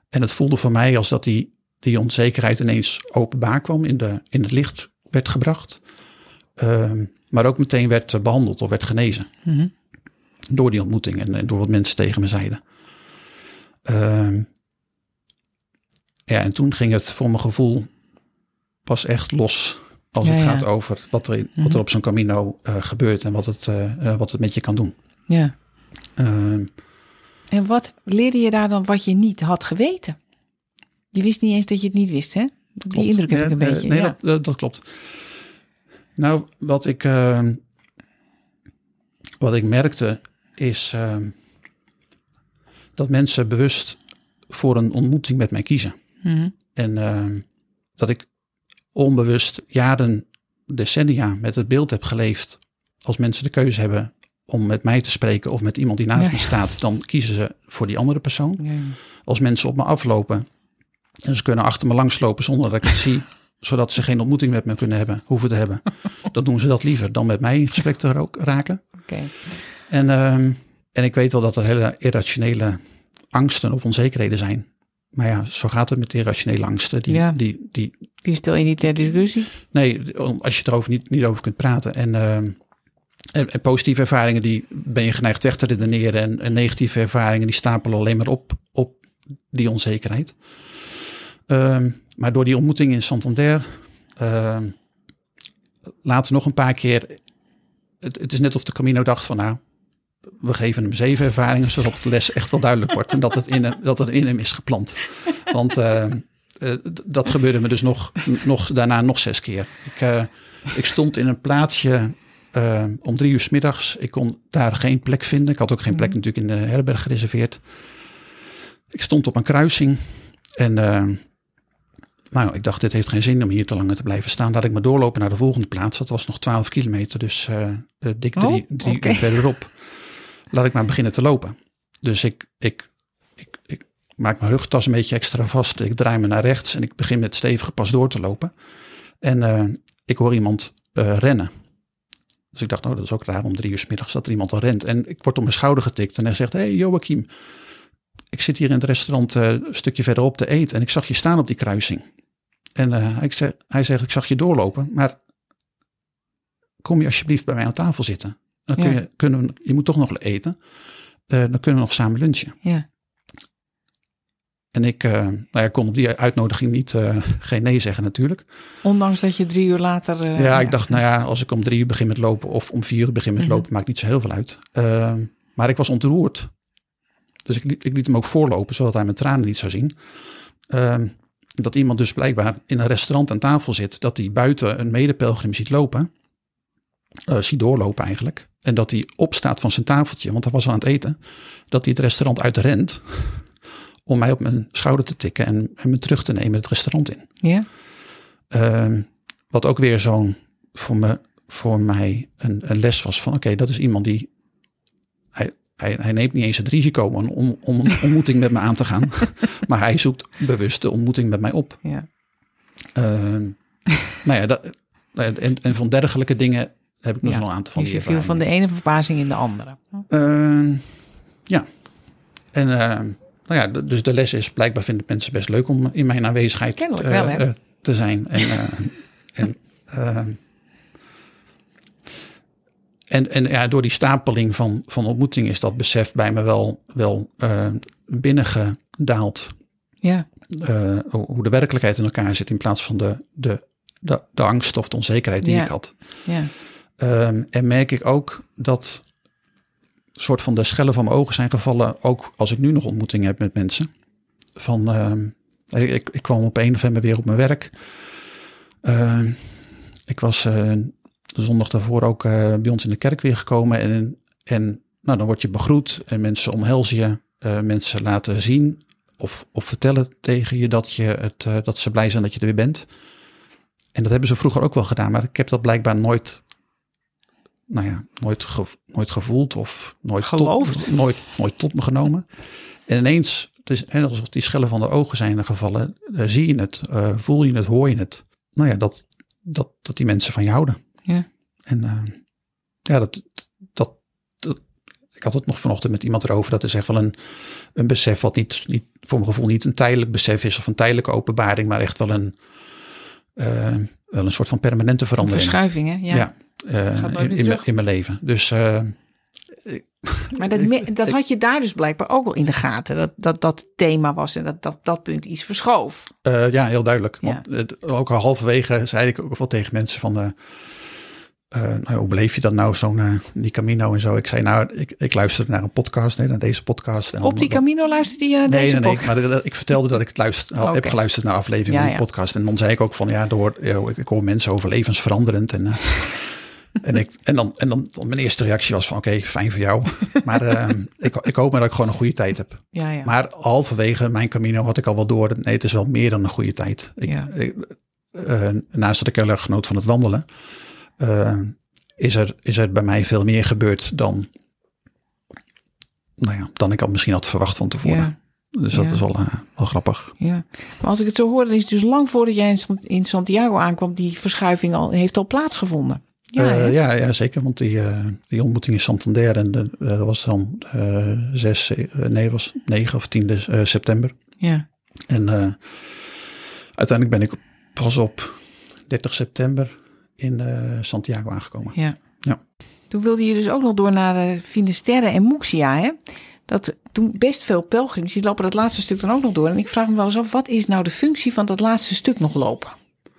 en het voelde voor mij als dat die, die onzekerheid ineens openbaar kwam. In, de, in het licht werd gebracht. Ehm, maar ook meteen werd eh, behandeld of werd genezen Mhm. door die ontmoeting en, en door wat mensen tegen me zeiden. Ehm, ja, en toen ging het voor mijn gevoel pas echt los. Als Ja, het ja. gaat over wat er, wat Mhm. er op zo'n Camino eh, gebeurt en wat het, eh, eh, wat het met je kan doen. Ja. Ehm, En wat leerde je daar dan wat je niet had geweten? Je wist niet eens dat je het niet wist, hè? Die klopt. indruk heb ik een beetje. Nee, ja. dat, dat, klopt. Nou, wat ik, ehm, wat ik merkte is ehm, dat mensen bewust voor een ontmoeting met mij kiezen. Mhm. En ehm, dat ik onbewust jaren, decennia met het beeld heb geleefd. Als mensen de keuze hebben om met mij te spreken of met iemand die naast Ja, me staat, dan kiezen ze voor die andere persoon. Ja. Als mensen op me aflopen en ze kunnen achter me langslopen zonder dat ik het zie, zodat ze geen ontmoeting met me kunnen hebben, hoeven te hebben, dan doen ze dat liever dan met mij in gesprek te raken. En, ehm, en ik weet wel dat er hele irrationele angsten of onzekerheden zijn. Maar ja, zo gaat het met irrationele angsten. Die, Ja. die, die, Die stel je niet ter discussie. nee, als je erover niet, niet over kunt praten. En, ehm, en, en positieve ervaringen, die ben je geneigd weg te redeneren. En, en negatieve ervaringen, die stapelen alleen maar op, op die onzekerheid. Ehm, maar door die ontmoeting in Santander, ehm, later nog een paar keer. Het, het is net of de Camino dacht van nou, we geven hem zeven ervaringen, zodat de les echt wel duidelijk wordt. En dat het in hem, dat het in hem is geplant. Want eh, eh, dat gebeurde me dus nog, nog daarna nog zes keer. Ik, eh, ik stond in een plaatsje om drie uur 's middags. Ik kon daar geen plek vinden. Ik had ook geen plek natuurlijk in de herberg gereserveerd. Ik stond op een kruising en nou, ik dacht, dit heeft geen zin om hier te lang te blijven staan. Laat ik maar doorlopen naar de volgende plaats. Dat was nog 12 kilometer, dus eh, eh, dik drie, Oh, drie oké. uur verderop. Laat ik maar beginnen te lopen. Dus ik, ik, ik, ik maak mijn rugtas een beetje extra vast. Ik draai me naar rechts en ik begin met stevige pas door te lopen. En eh, ik hoor iemand eh, rennen. Dus ik dacht, nou, dat is ook raar om drie uur 's middags dat er iemand al rent. En ik word op mijn schouder getikt en hij zegt, hey Joachim, ik zit hier in het restaurant een stukje verderop te eten en ik zag je staan op die kruising. En eh, ik zeg, hij zegt, ik zag je doorlopen, maar kom je alsjeblieft bij mij aan tafel zitten. Dan kun Ja. je, kunnen we, je moet toch nog eten. Eh, dan kunnen we nog samen lunchen. Ja. En ik eh, nou ja, kon op die uitnodiging niet geen nee zeggen natuurlijk. Ondanks dat je drie uur later... ja, ik dacht, nou ja, als ik om drie uur begin met lopen of om vier uur begin met Mhm. lopen, maakt niet zo heel veel uit. Maar ik was ontroerd. Dus ik liet, ik liet hem ook voorlopen, zodat hij mijn tranen niet zou zien. Dat iemand dus blijkbaar in een restaurant aan tafel zit, dat hij buiten een medepelgrim ziet lopen. eh, ziet doorlopen eigenlijk. En dat hij opstaat van zijn tafeltje, want hij was aan het eten. Dat hij het restaurant uitrent om mij op mijn schouder te tikken en, en me terug te nemen het restaurant in. Ja? Ehm, wat ook weer zo'n voor, me, voor mij een, een les was van oké, dat is iemand die. Hij, hij, neemt niet eens het risico om, om, om een ontmoeting met me aan te gaan. maar hij zoekt bewust de ontmoeting met mij op. Ja. Ehm, nou ja, dat, nou en, en van dergelijke dingen heb ik nog Ja, wel een aantal van Dus je viel van de ene verbazing in de andere. Ehm, ja. En ehm, nou ja, dus de les is blijkbaar vinden mensen best leuk om in mijn aanwezigheid Kennelijk eh, wel, hè? eh, te zijn. En, eh, en, en, en ja, door die stapeling van, van ontmoeting is dat besef bij me wel, wel eh, binnengedaald. Ja. eh, hoe de werkelijkheid in elkaar zit in plaats van de, de, de, de angst of de onzekerheid die Ja. ik had. Ja. Ehm, en merk ik ook dat soort van de schellen van mijn ogen zijn gevallen, ook als ik nu nog ontmoetingen heb met mensen. Van, ehm, ik, ik kwam op 1 november weer op mijn werk. Ehm, ik was eh, de zondag daarvoor ook eh, bij ons in de kerk weer gekomen. En, en nou, dan word je begroet en mensen omhelzen je. eh, mensen laten zien of, of vertellen tegen je dat, je het, eh, dat ze blij zijn dat je er weer bent. En dat hebben ze vroeger ook wel gedaan, maar ik heb dat blijkbaar nooit, nou ja, nooit, nooit gevoeld of nooit Geloofd. Tot, nooit, nooit tot me genomen. En ineens, het is hè, alsof die schellen van de ogen zijn gevallen, zie je het, voel je het, hoor je het. Nou ja, dat, dat, dat die mensen van je houden. Ja. En eh, ja, dat, dat, dat, ik had het nog vanochtend met iemand erover. Dat is echt wel een, een besef wat niet, niet, voor mijn gevoel niet een tijdelijk besef is of een tijdelijke openbaring, maar echt wel een, eh, wel een soort van permanente verandering. Verschuiving, hè? Ja. Ja, eh, in, in, in mijn leven. Dus Maar dat, dat had je daar dus blijkbaar ook wel in de gaten. Dat dat, dat thema was en dat, dat dat punt iets verschoof. ja, heel duidelijk. Want ook al halverwege zei ik ook wel tegen mensen van... eh, eh, nou, hoe beleef je dat nou, zo'n eh, die Camino en zo? Ik zei, nou, ik, ik luisterde naar een podcast, nee, naar deze podcast. En Op die Camino luisterde je naar Nee, deze nee, nee. podcast? Maar dat- ik vertelde dat ik het luister, al heb geluisterd naar afleveringen Ja, van die ja. podcast. En dan zei ik ook van, ja, door, ik, ik hoor mensen over levensveranderend. En, eh, en, ik, en, dan, en dan, dan mijn eerste reactie was van, oké, fijn voor jou. Maar eh, ik, ik hoop maar dat ik gewoon een goede tijd heb. Ja, ja. Maar halverwege mijn Camino had ik al wel door, nee, het is wel meer dan een goede tijd. Ik, Ja. ik, eh, naast dat ik heel erg genoot van het wandelen, eh, is, er, is er bij mij veel meer gebeurd dan, nou ja, dan ik al misschien had verwacht van tevoren. ja, Dus dat Ja. is wel, eh, wel grappig. ja. Maar als ik het zo hoor, dan is het dus lang voordat jij in San- in Santiago aankwam, die verschuiving al, heeft al plaatsgevonden. Ja, Ja, hè? ja, ja, zeker. Want die, eh, die ontmoeting in Santander, en de, eh, dat was dan eh 6, eh, nee, was 9 of 10 de- eh, september. ja. En eh, uiteindelijk ben ik pas op 30 september in eh, Santiago aangekomen. Ja. Ja. Toen wilde je dus ook nog door naar de Finisterre en Muxia, hè? Dat doen best veel pelgrims, die lopen dat laatste stuk dan ook nog door. En ik vraag me wel eens af, wat is nou de functie van dat laatste stuk nog lopen?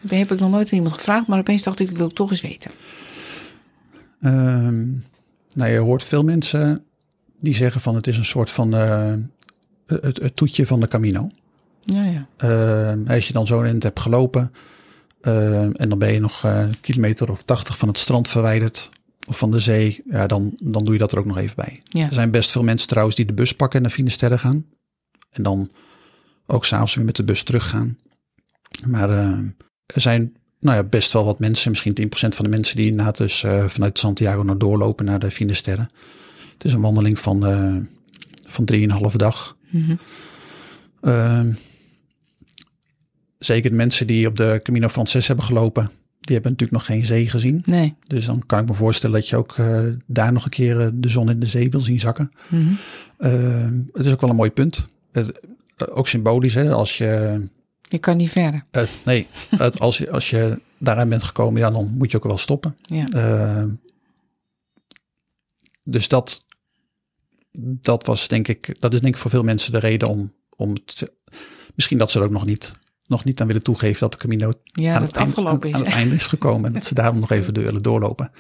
Dat heb ik nog nooit aan iemand gevraagd, maar opeens dacht ik, ik wil het toch eens weten. Ehm, nou, je hoort veel mensen die zeggen van het is een soort van eh, het, het toetje van de Camino. Ja, ja. Ehm, als je dan zo in het hebt gelopen en dan ben je nog eh, een kilometer of 80 van het strand verwijderd of van de zee, ja, dan, dan doe je dat er ook nog even bij. Ja. Er zijn best veel mensen trouwens die de bus pakken en naar Finisterre gaan. En dan ook s'avonds weer met de bus teruggaan. Maar eh, er zijn nou ja, best wel wat mensen, misschien 10% van de mensen die inderdaad dus eh, vanuit Santiago naar doorlopen naar de Finisterre. Het is een wandeling van, eh van 3,5 dag. Mhm. Ehm, zeker de mensen die op de Camino Frances hebben gelopen, die hebben natuurlijk nog geen zee gezien. Nee. Dus dan kan ik me voorstellen dat je ook eh, daar nog een keer eh, de zon in de zee wil zien zakken. Mhm. Ehm, het is ook wel een mooi punt. Eh, ook symbolisch, hè? Als je, Je kan niet verder. eh, nee, het, als, je, als je daaraan bent gekomen, ja, dan moet je ook wel stoppen. Ja. Dus dat, dat was denk ik, dat is denk ik voor veel mensen de reden om, om het, misschien dat ze er ook nog niet, nog niet aan willen toegeven dat de Camino Ja, aan, dat het eind- afgelopen is. aan het einde is gekomen. en dat ze daarom nog even willen doorlopen.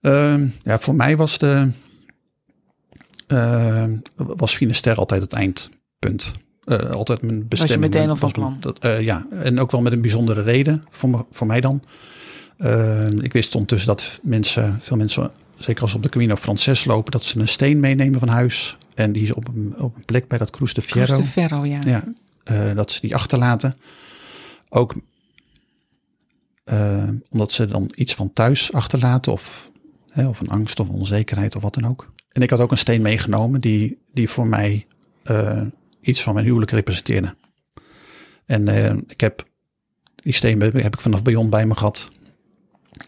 Ehm, ja, voor mij was de ehm, was Finisterre altijd het eindpunt. Eh, altijd mijn bestemming. meteen al van was plan? Dat, eh, ja, en ook wel met een bijzondere reden voor, me, voor mij dan. Ehm, ik wist ondertussen dat mensen, veel mensen, zeker als ze op de Camino Frances lopen, dat ze een steen meenemen van huis. En die ze op een, op een plek bij dat Cruz de Fierro. Cruz de Ferro, ja. Ja, eh, dat ze die achterlaten. Ook eh, omdat ze dan iets van thuis achterlaten of, hè, of een angst of onzekerheid of wat dan ook. En ik had ook een steen meegenomen die, die voor mij eh, iets van mijn huwelijk representeerde. En ik heb die steen heb, ik vanaf Bayon bij me gehad.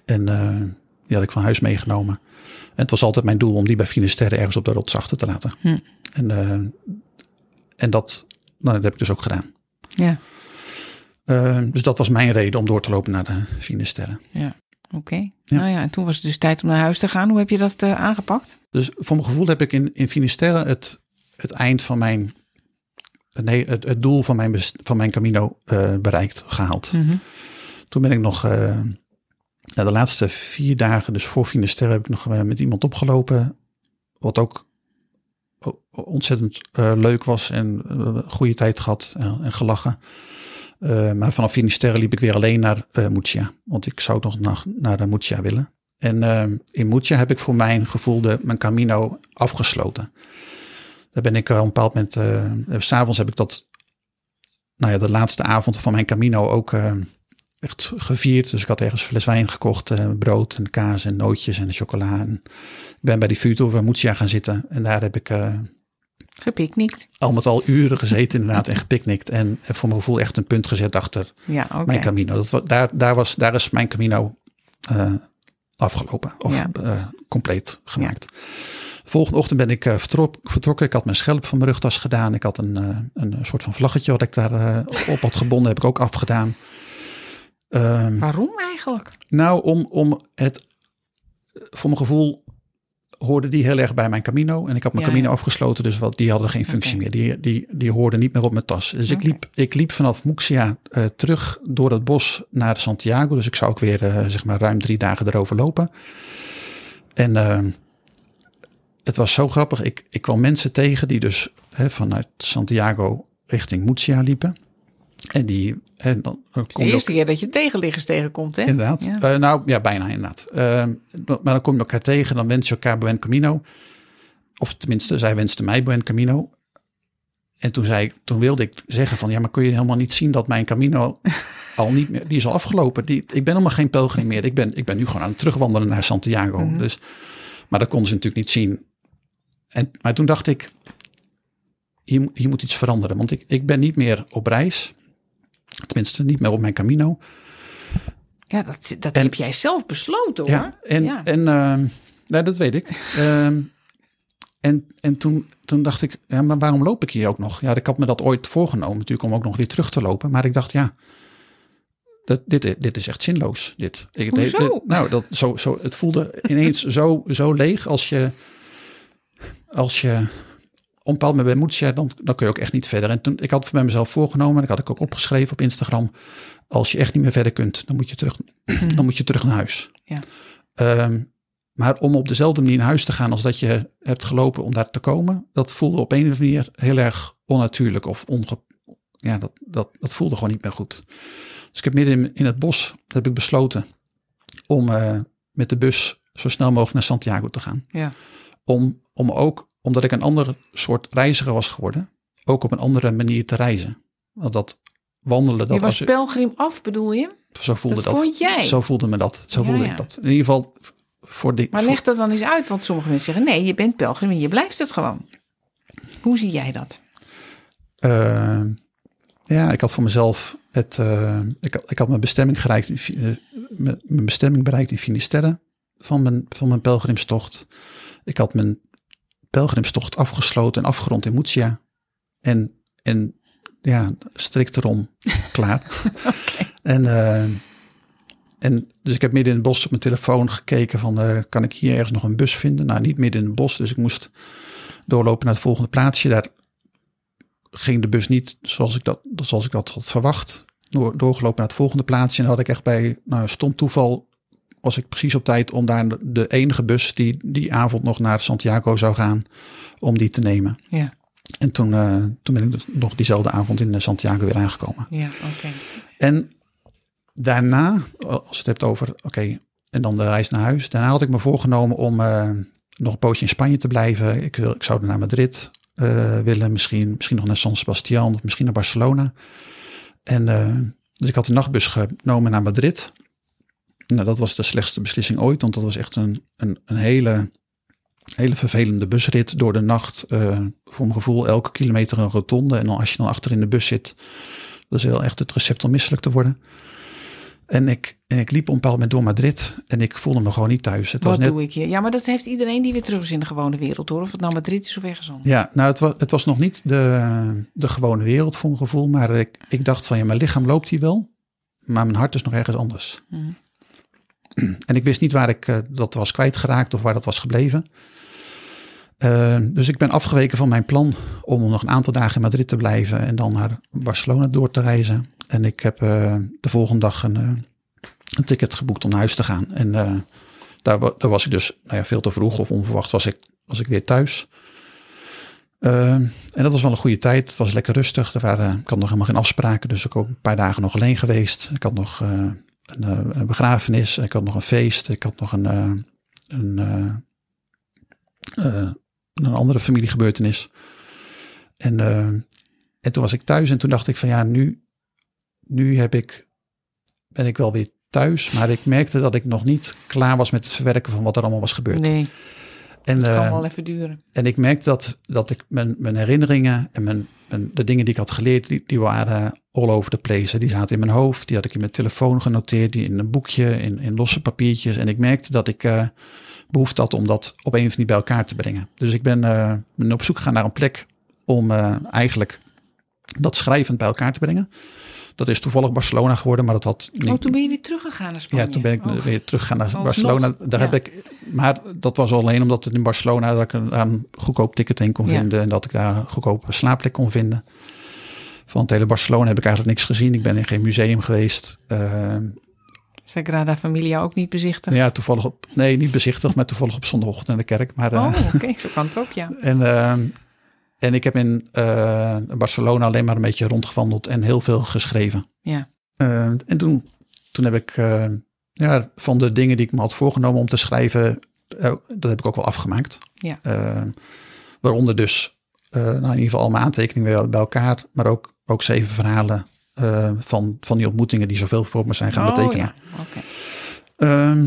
En die had ik van huis meegenomen. En het was altijd mijn doel om die bij Finisterre ergens op de rots achter te laten. Hm. En, en dat, nou, dat heb ik dus ook gedaan. Ja, Eh, dus dat was mijn reden om door te lopen naar de Finisterre. ja. Oké. Nou ja, en toen was het dus tijd om naar huis te gaan. Hoe heb je dat eh, aangepakt? Dus voor mijn gevoel heb ik in, in Finisterre het, het eind van mijn. Nee, het, het doel van mijn, best- van mijn Camino eh, bereikt, gehaald. Mhm. Toen ben ik nog. na de laatste vier dagen, dus voor Finisterre, heb ik nog met iemand opgelopen. Wat ook ontzettend eh, leuk was en een goede tijd gehad en, en gelachen. Eh, maar vanaf Finisterre liep ik weer alleen naar Murcia. Want ik zou nog naar, naar de willen. En in Murcia heb ik voor mijn gevoel de, mijn Camino afgesloten. Daar ben ik op een bepaald moment, s s'avonds heb ik dat, nou ja, de laatste avond van mijn Camino ook echt gevierd. Dus ik had ergens fles wijn gekocht, brood en kaas en nootjes en chocola. En ik ben bij die vuurtoren Murcia gaan zitten. En daar heb ik Gepiknikt. al met al uren gezeten inderdaad en gepicnict. En, en voor mijn gevoel echt een punt gezet achter Ja, mijn Camino. Dat, daar, daar, was, daar is mijn Camino eh, afgelopen of Ja. eh, compleet gemaakt. Volgende ochtend ben ik eh, vertrok, vertrokken. Ik had mijn schelp van mijn rugtas gedaan. Ik had een, een soort van vlaggetje wat ik daar op had gebonden. Heb ik ook afgedaan. Ehm, Waarom eigenlijk? nou, om, om het, voor mijn gevoel hoorde die heel erg bij mijn Camino. En ik had mijn Ja, Camino ja. afgesloten, dus wat, die hadden geen functie meer. Die, die, die hoorden niet meer op mijn tas. Dus ik, liep, ik liep vanaf Muxia eh, terug door het bos naar Santiago. Dus ik zou ook weer eh, zeg maar ruim drie dagen erover lopen. En eh, het was zo grappig. Ik, ik kwam mensen tegen die dus hè, vanuit Santiago richting Muxia liepen. En die... Dan, Het is je de ook- eerste keer dat je tegenliggers tegenkomt, hè? Inderdaad. Ja. Eh, nou ja, bijna inderdaad. Eh, maar dan kom je elkaar tegen, dan wens je elkaar Buen Camino. Of tenminste, zij wenste mij Buen Camino. En toen, zei, toen wilde ik zeggen van, ja, maar kun je helemaal niet zien dat mijn Camino al niet meer, die is al afgelopen. Die, ik ben helemaal geen pelgrim meer. Ik ben, ik ben nu gewoon aan het terugwandelen naar Santiago. Mhm. dus, maar dat konden ze natuurlijk niet zien. En, maar toen dacht ik, hier, moet- hier moet iets veranderen. Want ik, ik ben niet meer op reis. Tenminste, niet meer op mijn Camino. Ja, dat, dat En- heb jij zelf besloten, hoor. Ja, en, Ja. en ehm, nee, dat weet ik. Ehm, en en toen, toen dacht ik, ja, maar waarom loop ik hier ook nog? Ja, ik had me dat ooit voorgenomen natuurlijk om ook nog weer terug te lopen. Maar ik dacht, ja, dat, dit, dit is echt zinloos. Dit. Ik, Hoezo? dit- nou, dat, zo, zo, het voelde ineens zo, zo leeg als je, als je een bepaald moment Moetsia, dan, dan kun je ook echt niet verder. En toen, ik had bij mezelf voorgenomen, en dat had ik ook opgeschreven op Instagram. Als je echt niet meer verder kunt, dan moet je terug, dan moet je terug naar huis. Ja. Ehm, maar om op dezelfde manier naar huis te gaan als dat je hebt gelopen om daar te komen, dat voelde op een of andere manier heel erg onnatuurlijk of onge, ja, dat, dat, dat voelde gewoon niet meer goed. Dus ik heb midden in, in het bos heb ik besloten om eh, met de bus zo snel mogelijk naar Santiago te gaan. Ja. Om, om ook, omdat ik een ander soort reiziger was geworden, ook op een andere manier te reizen. Want dat wandelen, dat je was als pelgrim af, bedoel je? zo voelde dat dat. vond jij? Zo voelde me dat. Zo Ja, voelde ja. ik dat. In ieder geval voor die. Maar leg dat dan eens uit, want sommige mensen zeggen... nee, je bent pelgrim en je blijft het gewoon. Hoe zie jij dat? Eh, ja, ik had voor mezelf het. eh, ik, had- ik had mijn bestemming bereikt. In, eh, mijn mijn bestemming bereikt in Finisterre van mijn, van mijn pelgrimstocht. Ik had mijn pelgrimstocht afgesloten en afgerond in Murcia. En, en ja, strikt erom klaar. En, eh, En dus ik heb midden in het bos op mijn telefoon gekeken van, eh, kan ik hier ergens nog een bus vinden? Nou, niet midden in het bos, dus ik moest doorlopen naar het volgende plaatsje. Daar ging de bus niet zoals ik dat, zoals ik dat had verwacht. Door, doorgelopen naar het volgende plaatsje en had ik echt bij nou, stond toeval was ik precies op tijd om daar de enige bus die die avond nog naar Santiago zou gaan, om die te nemen. Ja, En toen, eh, toen ben ik dus nog diezelfde avond in eh, Santiago weer aangekomen. ja, oké. En daarna, als je het hebt over, oké, en dan de reis naar huis. Daarna had ik me voorgenomen om eh, nog een poosje in Spanje te blijven. Ik, wil, ik zou naar Madrid willen, misschien, misschien nog naar San Sebastian of misschien naar Barcelona. En dus ik had de nachtbus genomen naar Madrid. Nou, dat was de slechtste beslissing ooit, want dat was echt een, een, een hele, hele vervelende busrit door de nacht. eh, voor mijn gevoel elke kilometer een rotonde. En dan als je dan achter in de bus zit, dat is wel echt het recept om misselijk te worden. En ik, en ik liep op een bepaald moment door Madrid en ik voelde me gewoon niet thuis. Het was Wat net, doe ik hier? Ja, maar dat heeft iedereen die weer terug is in de gewone wereld, hoor. Of het nou Madrid is of ergens anders. Ja, nou, het was, het was nog niet de, de gewone wereld voor mijn gevoel. Maar ik, ik dacht van ja, mijn lichaam loopt hier wel. Maar mijn hart is nog ergens anders. Mhm. En ik wist niet waar ik eh, dat was kwijtgeraakt of waar dat was gebleven. Eh, dus ik ben afgeweken van mijn plan om nog een aantal dagen in Madrid te blijven en dan naar Barcelona door te reizen. En ik heb eh, de volgende dag een, een ticket geboekt om naar huis te gaan. En daar, daar was ik dus nou ja, veel te vroeg of onverwacht was ik, was ik weer thuis. En dat was wel een goede tijd. Het was lekker rustig. Er waren, ik had nog helemaal geen afspraken, dus ik ook een paar dagen nog alleen geweest. Ik had nog een, eh, een begrafenis, ik had nog een feest, ik had nog een, eh, een, eh, een andere familiegebeurtenis. En, en toen was ik thuis en toen dacht ik van ja, nu, nu heb ik, ben ik wel weer thuis. Maar ik merkte dat ik nog niet klaar was met het verwerken van wat er allemaal was gebeurd. Nee, en, het kan wel even duren. en ik merkte dat, dat ik mijn, mijn herinneringen en mijn, mijn, de dingen die ik had geleerd, die, die waren all over the place. Die zaten in mijn hoofd, die had ik in mijn telefoon genoteerd, die in een boekje, in, in losse papiertjes. En ik merkte dat ik eh, behoefte had om dat op een of andere manier bij elkaar te brengen. Dus ik ben, eh, ben op zoek gegaan naar een plek om eh, eigenlijk dat schrijvend bij elkaar te brengen. Dat is toevallig Barcelona geworden, maar dat had niet, Oh, toen ben je weer teruggegaan naar Spanje. ja, toen ben ik Oh, weer teruggegaan naar Alsnog, Barcelona. Daar ja. heb ik, maar dat was alleen omdat het in Barcelona dat ik een, goedkoop ticket heen kon Ja. vinden en dat ik daar een goedkope slaapplek kon vinden. Van het hele Barcelona heb ik eigenlijk niks gezien. Ik ben in geen museum geweest. Uh, Sagrada Familia ook niet bezichtigd. ja, toevallig op, nee, niet bezichtigd, maar toevallig op zondagochtend naar de kerk. Maar, eh, Oh, oké, zo kan het ook, ja. en, eh, en ik heb in eh, Barcelona alleen maar een beetje rondgewandeld en heel veel geschreven. Ja, Eh, en toen, toen heb ik eh, ja, van de dingen die ik me had voorgenomen om te schrijven, eh, dat heb ik ook wel afgemaakt. Ja. Eh, waaronder dus, eh, nou in ieder geval al mijn aantekeningen bij elkaar, maar ook, ook zeven verhalen eh, van, van die ontmoetingen die zoveel voor me zijn gaan oh, betekenen. ja, oké. Ehm.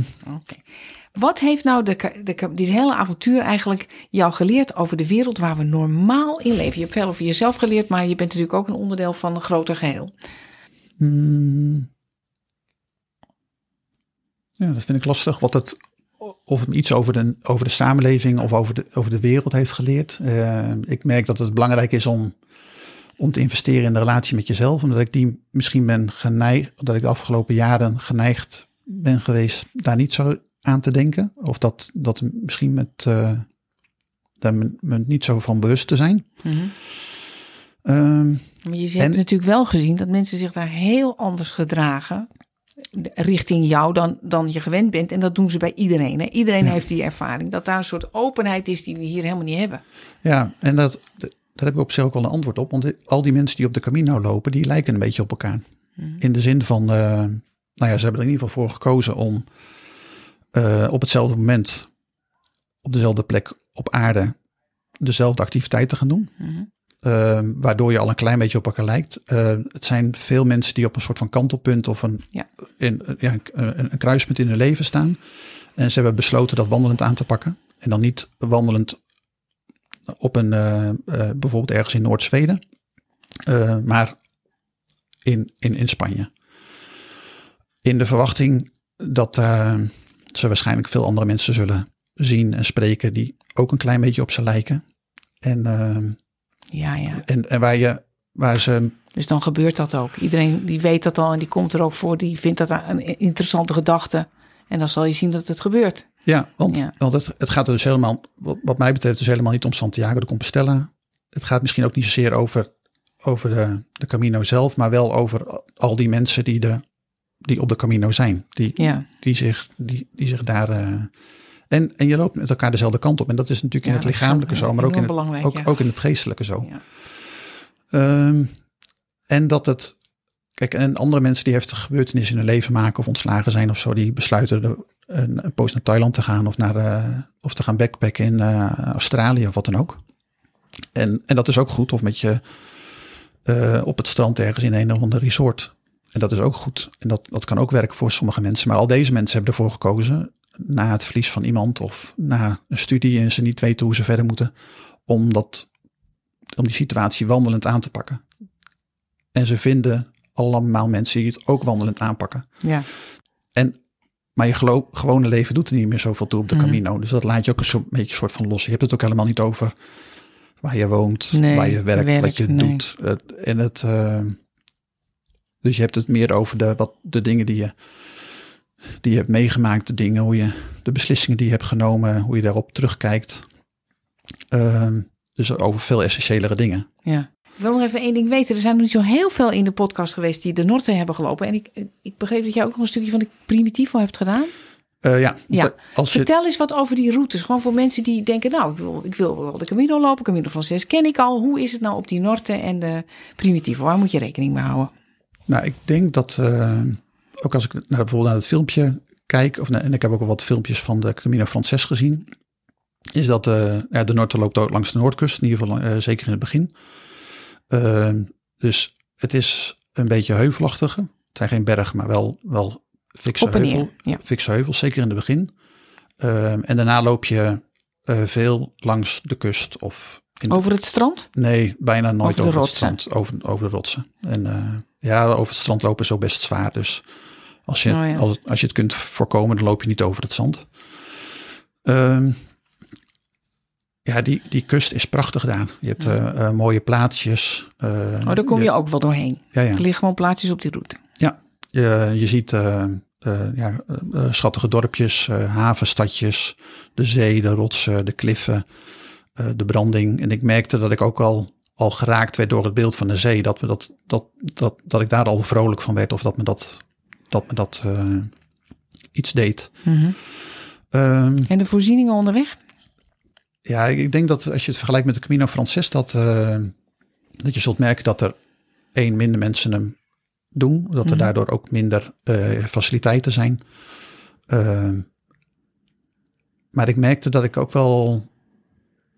Wat heeft nou de, de, dit hele avontuur eigenlijk jou geleerd over de wereld waar we normaal in leven? Je hebt veel over jezelf geleerd, maar je bent natuurlijk ook een onderdeel van een groter geheel. Hmm. Ja, dat vind ik lastig. Wat het, of het iets over de, over de samenleving of over de, over de wereld heeft geleerd. Eh, ik merk dat het belangrijk is om, om te investeren in de relatie met jezelf. Omdat ik die misschien ben geneigd, dat ik de afgelopen jaren geneigd ben geweest daar niet zo aan te denken. Of dat, dat misschien met, eh, daar me, me niet zo van bewust te zijn. Ehm, Maar je hebt En- natuurlijk wel gezien dat mensen zich daar heel anders gedragen richting jou dan, dan je gewend bent. En dat doen ze bij iedereen. Hè? Iedereen Ja. heeft die ervaring. Dat daar een soort openheid is die we hier helemaal niet hebben. Ja, en dat, daar heb ik op zich ook wel een antwoord op. Want al die mensen die op de Camino lopen, die lijken een beetje op elkaar. In de zin van, eh, nou ja, ze hebben er in ieder geval voor gekozen om eh, op hetzelfde moment, op dezelfde plek op aarde, dezelfde activiteit te gaan doen. Eh, waardoor je al een klein beetje op elkaar lijkt. Het zijn veel mensen die op een soort van kantelpunt of een, Ja. in, ja, een, een kruispunt in hun leven staan. En ze hebben besloten dat wandelend aan te pakken. En dan niet wandelend op een, eh, eh, bijvoorbeeld ergens in Noord-Zweden, eh, maar in, in, in Spanje. In de verwachting dat ze waarschijnlijk veel andere mensen zullen zien en spreken die ook een klein beetje op ze lijken. En, Ja, ja. en, en waar, je, waar ze Dus dan gebeurt dat ook. Iedereen die weet dat al en die komt er ook voor. Die vindt dat een interessante gedachte. En dan zal je zien dat het gebeurt. Ja, want, Ja. want het, het gaat er dus helemaal, wat, wat mij betreft, dus helemaal niet om Santiago de Compostela. Het gaat misschien ook niet zozeer over, over de, de Camino zelf, maar wel over al die mensen die, de, die op de Camino zijn. Die, Ja. die, zich, die, die zich daar. eh, en, en je loopt met elkaar dezelfde kant op. En dat is natuurlijk Ja, in het lichamelijke zo, maar ook in, het, ook, ook in het geestelijke zo. Ja. Ehm, en dat het. Kijk, en andere mensen die heftige gebeurtenissen in hun leven maken of ontslagen zijn of zo, die besluiten de, een, een poos naar Thailand te gaan of, naar, eh, of te gaan backpacken in eh, Australië of wat dan ook. En, en dat is ook goed. Of met je eh, op het strand ergens in een of ander resort. En dat is ook goed. En dat, dat kan ook werken voor sommige mensen. Maar al deze mensen hebben ervoor gekozen, na het verlies van iemand of na een studie en ze niet weten hoe ze verder moeten, om, dat, om die situatie wandelend aan te pakken. En ze vinden allemaal mensen die het ook wandelend aanpakken. Ja. En, maar je gewone leven doet er niet meer zoveel toe op de Mhm. Camino. Dus dat laat je ook een soort, beetje soort van los. Je hebt het ook helemaal niet over waar je woont, Nee, waar je werkt, werk, wat je nee. doet. En het, eh, dus je hebt het meer over de, wat, de dingen die je, die je hebt meegemaakt, de dingen, hoe je, de beslissingen die je hebt genomen, hoe je daarop terugkijkt. Ehm, dus over veel essentiëlere dingen. Ja. Ik wil nog even één ding weten. Er zijn nog niet zo heel veel in de podcast geweest die de Norte hebben gelopen. En ik, ik begreep dat jij ook nog een stukje van de Primitivo hebt gedaan. Eh, ja, Ja. als je, Vertel eens wat over die routes. Gewoon voor mensen die denken, nou, ik wil, ik wil wel de Camino lopen. Camino Frances ken ik al. Hoe is het nou op die Norte en de Primitivo? Waar moet je rekening mee houden? Nou, ik denk dat, eh, ook als ik naar, bijvoorbeeld naar het filmpje kijk, of, en ik heb ook al wat filmpjes van de Camino Frances gezien, is dat eh, ja, de Noord loopt ook langs de Noordkust, in ieder geval eh, zeker in het begin. Eh, dus het is een beetje heuvelachtige. Het zijn geen bergen, maar wel, wel fikse, heuvel, ja. fikse heuvels, zeker in het begin. Eh, en daarna loop je eh, veel langs de kust of in de Over het strand? Nee, bijna nooit Over het strand. Over, over de rotsen. En eh, ja, over het strand lopen is ook best zwaar. Dus als je, Oh ja. als, als je het kunt voorkomen, dan loop je niet over het zand. Ehm, ja, die, die kust is prachtig daar. Je hebt eh, eh, mooie plaatsjes. eh, Oh, daar kom je ook wel doorheen. Ja, ja. Er liggen gewoon plaatsjes op die route. Ja, je, je ziet ja, schattige dorpjes, havenstadjes, de zee, de rotsen, de kliffen, de branding. En ik merkte dat ik ook al, al geraakt werd door het beeld van de zee. Dat, me dat, dat, dat, dat ik daar al vrolijk van werd of dat me dat, dat, me dat iets deed. Ehm, En de voorzieningen onderweg? Ja, ik ik denk dat als je het vergelijkt met de Camino Frances, dat, eh, dat je zult merken dat er één minder mensen hem doen. Dat er daardoor ook minder eh, faciliteiten zijn. Eh, maar ik merkte dat ik ook wel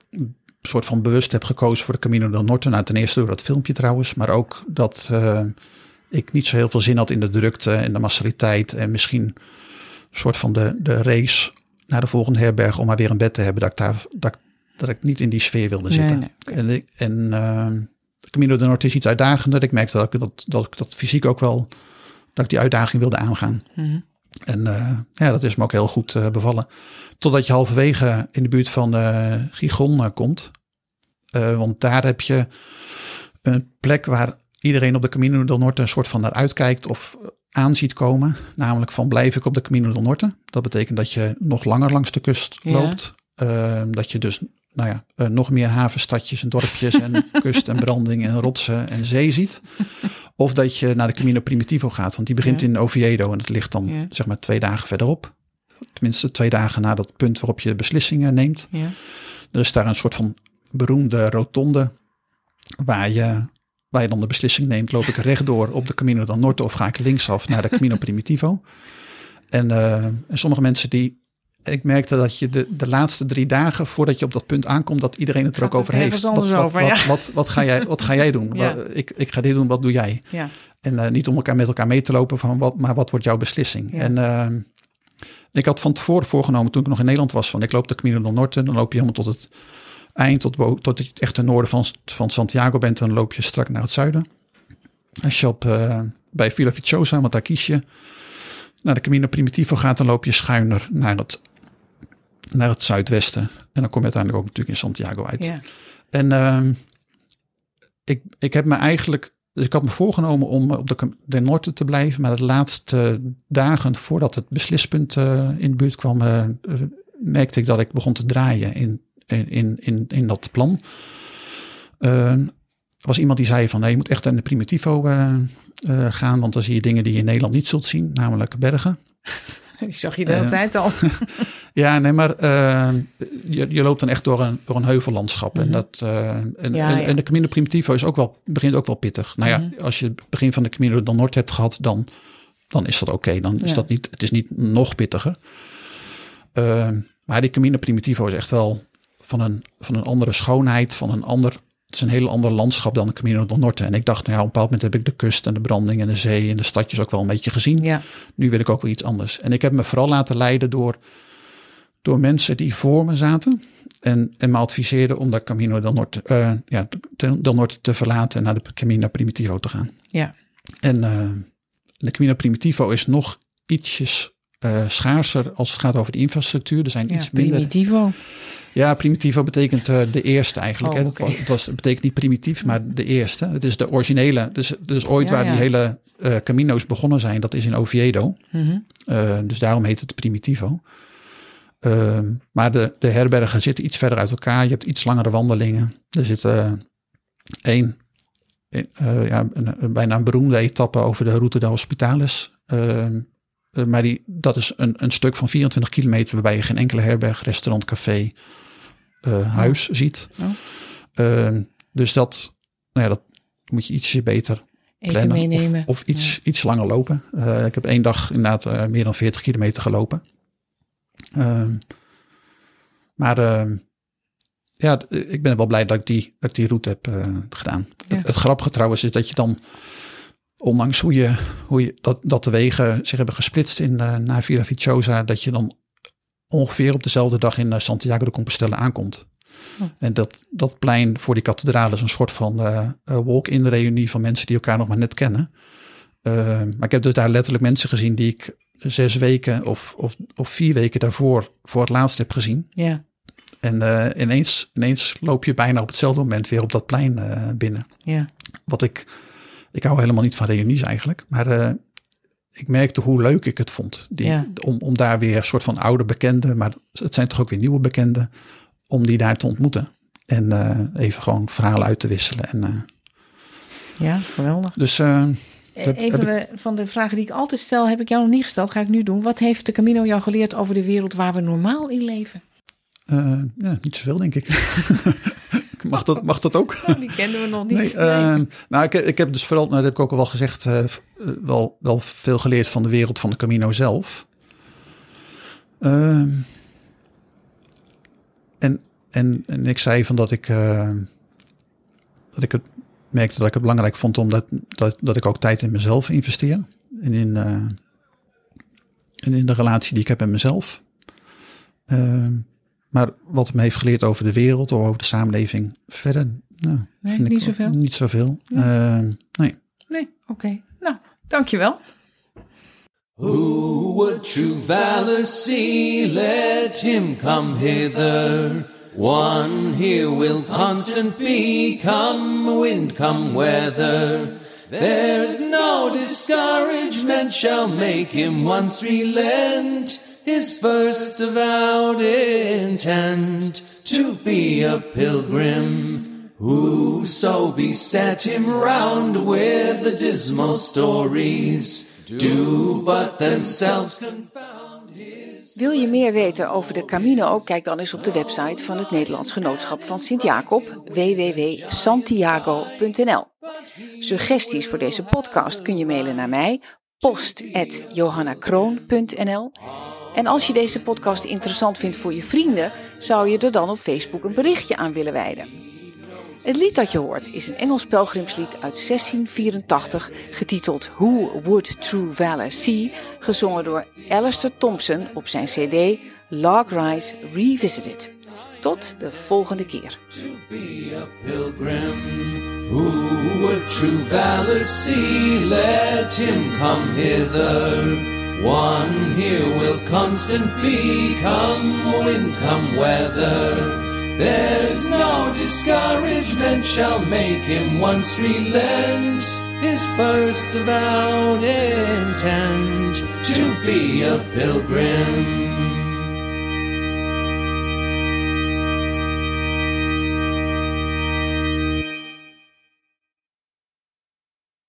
een soort van bewust heb gekozen voor de Camino del Norte. Nou, ten eerste door dat filmpje trouwens, maar ook dat ik niet zo heel veel zin had in de drukte en de massaliteit. En misschien een soort van de, de race naar de volgende herberg om maar weer een bed te hebben. Dat ik, daar, dat, ik- dat ik niet in die sfeer wilde zitten. nee. En, ik, en de Camino del Norte is iets uitdagender. Ik merkte dat ik dat, dat, ik dat fysiek ook wel, dat ik die uitdaging wilde aangaan. Mhm. En eh, ja, dat is me ook heel goed eh, bevallen. Totdat je halverwege in de buurt van eh Gigon komt. Want daar heb je een plek waar iedereen op de Camino del Norte een soort van naar uitkijkt of aan ziet komen. Namelijk van blijf ik op de Camino del Norte. Dat betekent dat je nog langer langs de kust Ja. loopt. Eh, dat je dus nou ja, eh, nog meer havenstadjes en dorpjes en kust en branding en rotsen en zee ziet. Of dat je naar de Camino Primitivo gaat, want die begint Ja. in Oviedo en dat ligt dan Ja. zeg maar twee dagen verderop. Tenminste twee dagen na dat punt waarop je beslissingen neemt. Ja. Er is daar een soort van beroemde rotonde waar je, waar je dan de beslissing neemt. Loop ik rechtdoor op de Camino del Norte of ga ik linksaf naar de Camino Primitivo? En, eh, en sommige mensen die... Ik merkte dat je de, de laatste drie dagen voordat je op dat punt aankomt, dat iedereen het er ook over heeft. wat, over, wat, ja. wat, wat, ga jij, wat ga jij doen? Ja. Ik, ik ga dit doen, wat doe jij? Ja. En eh, niet om elkaar met elkaar mee te lopen, van wat, maar wat wordt jouw beslissing? En eh, ik had van tevoren voorgenomen, toen ik nog in Nederland was, van ik loop de Camino del Norte, dan loop je helemaal tot het eind, tot, tot je echt ten noorden van, van Santiago bent, dan loop je strak naar het zuiden. Als je op, eh, bij Villa Vicciosa, want daar kies je, naar de Camino Primitivo gaat, dan loop je schuiner naar het, naar het zuidwesten. En dan kom je uiteindelijk ook natuurlijk in Santiago uit. Ja. En ehm, ik, ik heb me eigenlijk Dus ik had me voorgenomen om op de, de Noord te blijven. Maar de laatste dagen voordat het beslispunt uh, in de buurt kwam, uh, merkte ik dat ik begon te draaien in, in, in, in dat plan. Uh, was iemand die zei van nee, je moet echt naar de Primitivo gaan, want dan zie je dingen die je in Nederland niet zult zien, namelijk bergen. Die zag je de hele tijd al. ja, nee, maar uh, je, je loopt dan echt door een, door een heuvellandschap. Mm -hmm. En, dat, uh, en, ja, en, ja. en, de Camino Primitivo is ook wel, begint ook wel pittig. Nou ja, mm -hmm. als je het begin van de Camino dan Noord hebt gehad, dan, dan is dat oké. Okay. Dan is ja. dat niet, het is niet nog pittiger. Uh, maar die Camino Primitivo is echt wel van een, van een andere schoonheid, van een ander het is een heel ander landschap dan de Camino del Norte. En ik dacht, nou ja, op een bepaald moment heb ik de kust en de branding en de zee en de stadjes ook wel een beetje gezien. Ja. Nu wil ik ook wel iets anders. En ik heb me vooral laten leiden door, door mensen die voor me zaten. En, en me adviseerden om de Camino del Norte, uh, ja, del Norte te verlaten en naar de Camino Primitivo te gaan. Ja. En uh, de Camino Primitivo is nog ietsjes uh, schaarser als het gaat over de infrastructuur. Er zijn ja, iets minder. Primitivo. Ja, primitivo betekent uh, de eerste eigenlijk. Oh, hè. okay. het, was, betekent niet primitief, maar de eerste. Het is de originele. Dus, dus ooit Ja, waar ja. die hele uh, Camino's begonnen zijn, dat is in Oviedo. Mhm. Dus daarom heet het primitivo. Ehm, maar de, de herbergen zitten iets verder uit elkaar. Je hebt iets langere wandelingen. Er zit eh, één, eh, ja, een, een- bijna een beroemde etappe over de Route de Hospitales. Eh, maar die, dat is een, een stuk van 24 kilometer waarbij je geen enkele herberg, restaurant, café, eh, huis ziet. Oh. Ehm, dus dat, nou ja, dat moet je ietsje beter Eten plannen. meenemen. Of, of iets, iets langer lopen. Eh, ik heb één dag inderdaad meer dan 40 kilometer gelopen. Ehm, maar ehm, ja, ik ben wel blij dat ik die, dat ik die route heb gedaan. Ja. Het, het grappige trouwens is dat je dan, ondanks hoe je, hoe je dat, dat de wegen zich hebben gesplitst in uh, naar Villa Vicciosa, dat je dan ongeveer op dezelfde dag in eh, Santiago de Compostela aankomt. Oh. En dat, dat plein voor die kathedraal is een soort van eh, eh, walk-in reunie van mensen die elkaar nog maar net kennen. Uh, maar ik heb dus daar letterlijk mensen gezien die ik zes weken of, of, of vier weken daarvoor voor het laatst heb gezien. Ja, En uh, ineens, ineens loop je bijna op hetzelfde moment weer op dat plein binnen. ja. Wat ik, ik hou helemaal niet van reunies eigenlijk. Maar uh, ik merkte hoe leuk ik het vond. Die, Ja. om, om daar weer een soort van oude bekenden, maar het zijn toch ook weer nieuwe bekenden, om die daar te ontmoeten. En uh, even gewoon verhalen uit te wisselen. En, uh, ja geweldig. dus uh, Heb- Even heb van de vragen die ik altijd stel, heb ik jou nog niet gesteld, ga ik nu doen. Wat heeft de Camino jou geleerd over de wereld waar we normaal in leven? Uh, ja, niet zoveel denk ik. mag, dat, mag dat ook? Oh, die kennen we nog niet. Nee, uh, nou, ik, ik, heb dus vooral, nou, dat heb ik ook al wel gezegd, uh, wel, wel veel geleerd van de wereld van de Camino zelf. Uh, en, en, en ik zei van dat ik, uh, dat ik het merkte dat ik het belangrijk vond omdat dat, dat ik ook tijd in mezelf investeer. En in, en in de relatie die ik heb met mezelf. Maar wat me heeft geleerd over de wereld of over de samenleving verder, nou, nee, vind niet ik zoveel. Niet zoveel. Nee, uh, nee. Nee, oké. Okay. Nou, dankjewel. Who would true valor see? Let him come hither. One here will constant be, come wind, come weather. There's no discouragement shall make him once relent his first avowed intent to be a pilgrim. Whoso beset him round with the dismal stories do but themselves confound. Wil je meer weten over de Camino? Kijk dan eens op de website van het Nederlands Genootschap van Sint-Jacob, www.santiago.nl. Suggesties voor deze podcast kun je mailen naar mij, post.johannakroon.nl. En als je deze podcast interessant vindt voor je vrienden, zou je er dan op Facebook een berichtje aan willen wijden. Het lied dat je hoort is een Engels pelgrimslied uit 1684, getiteld Who Would True Valor See, gezongen door Alistair Thompson op zijn CD Log Rise Revisited. Tot de volgende keer. One here will constant be, come wind, come weather. There's no discouragement shall make him once relent his first avowed intent to be a pilgrim.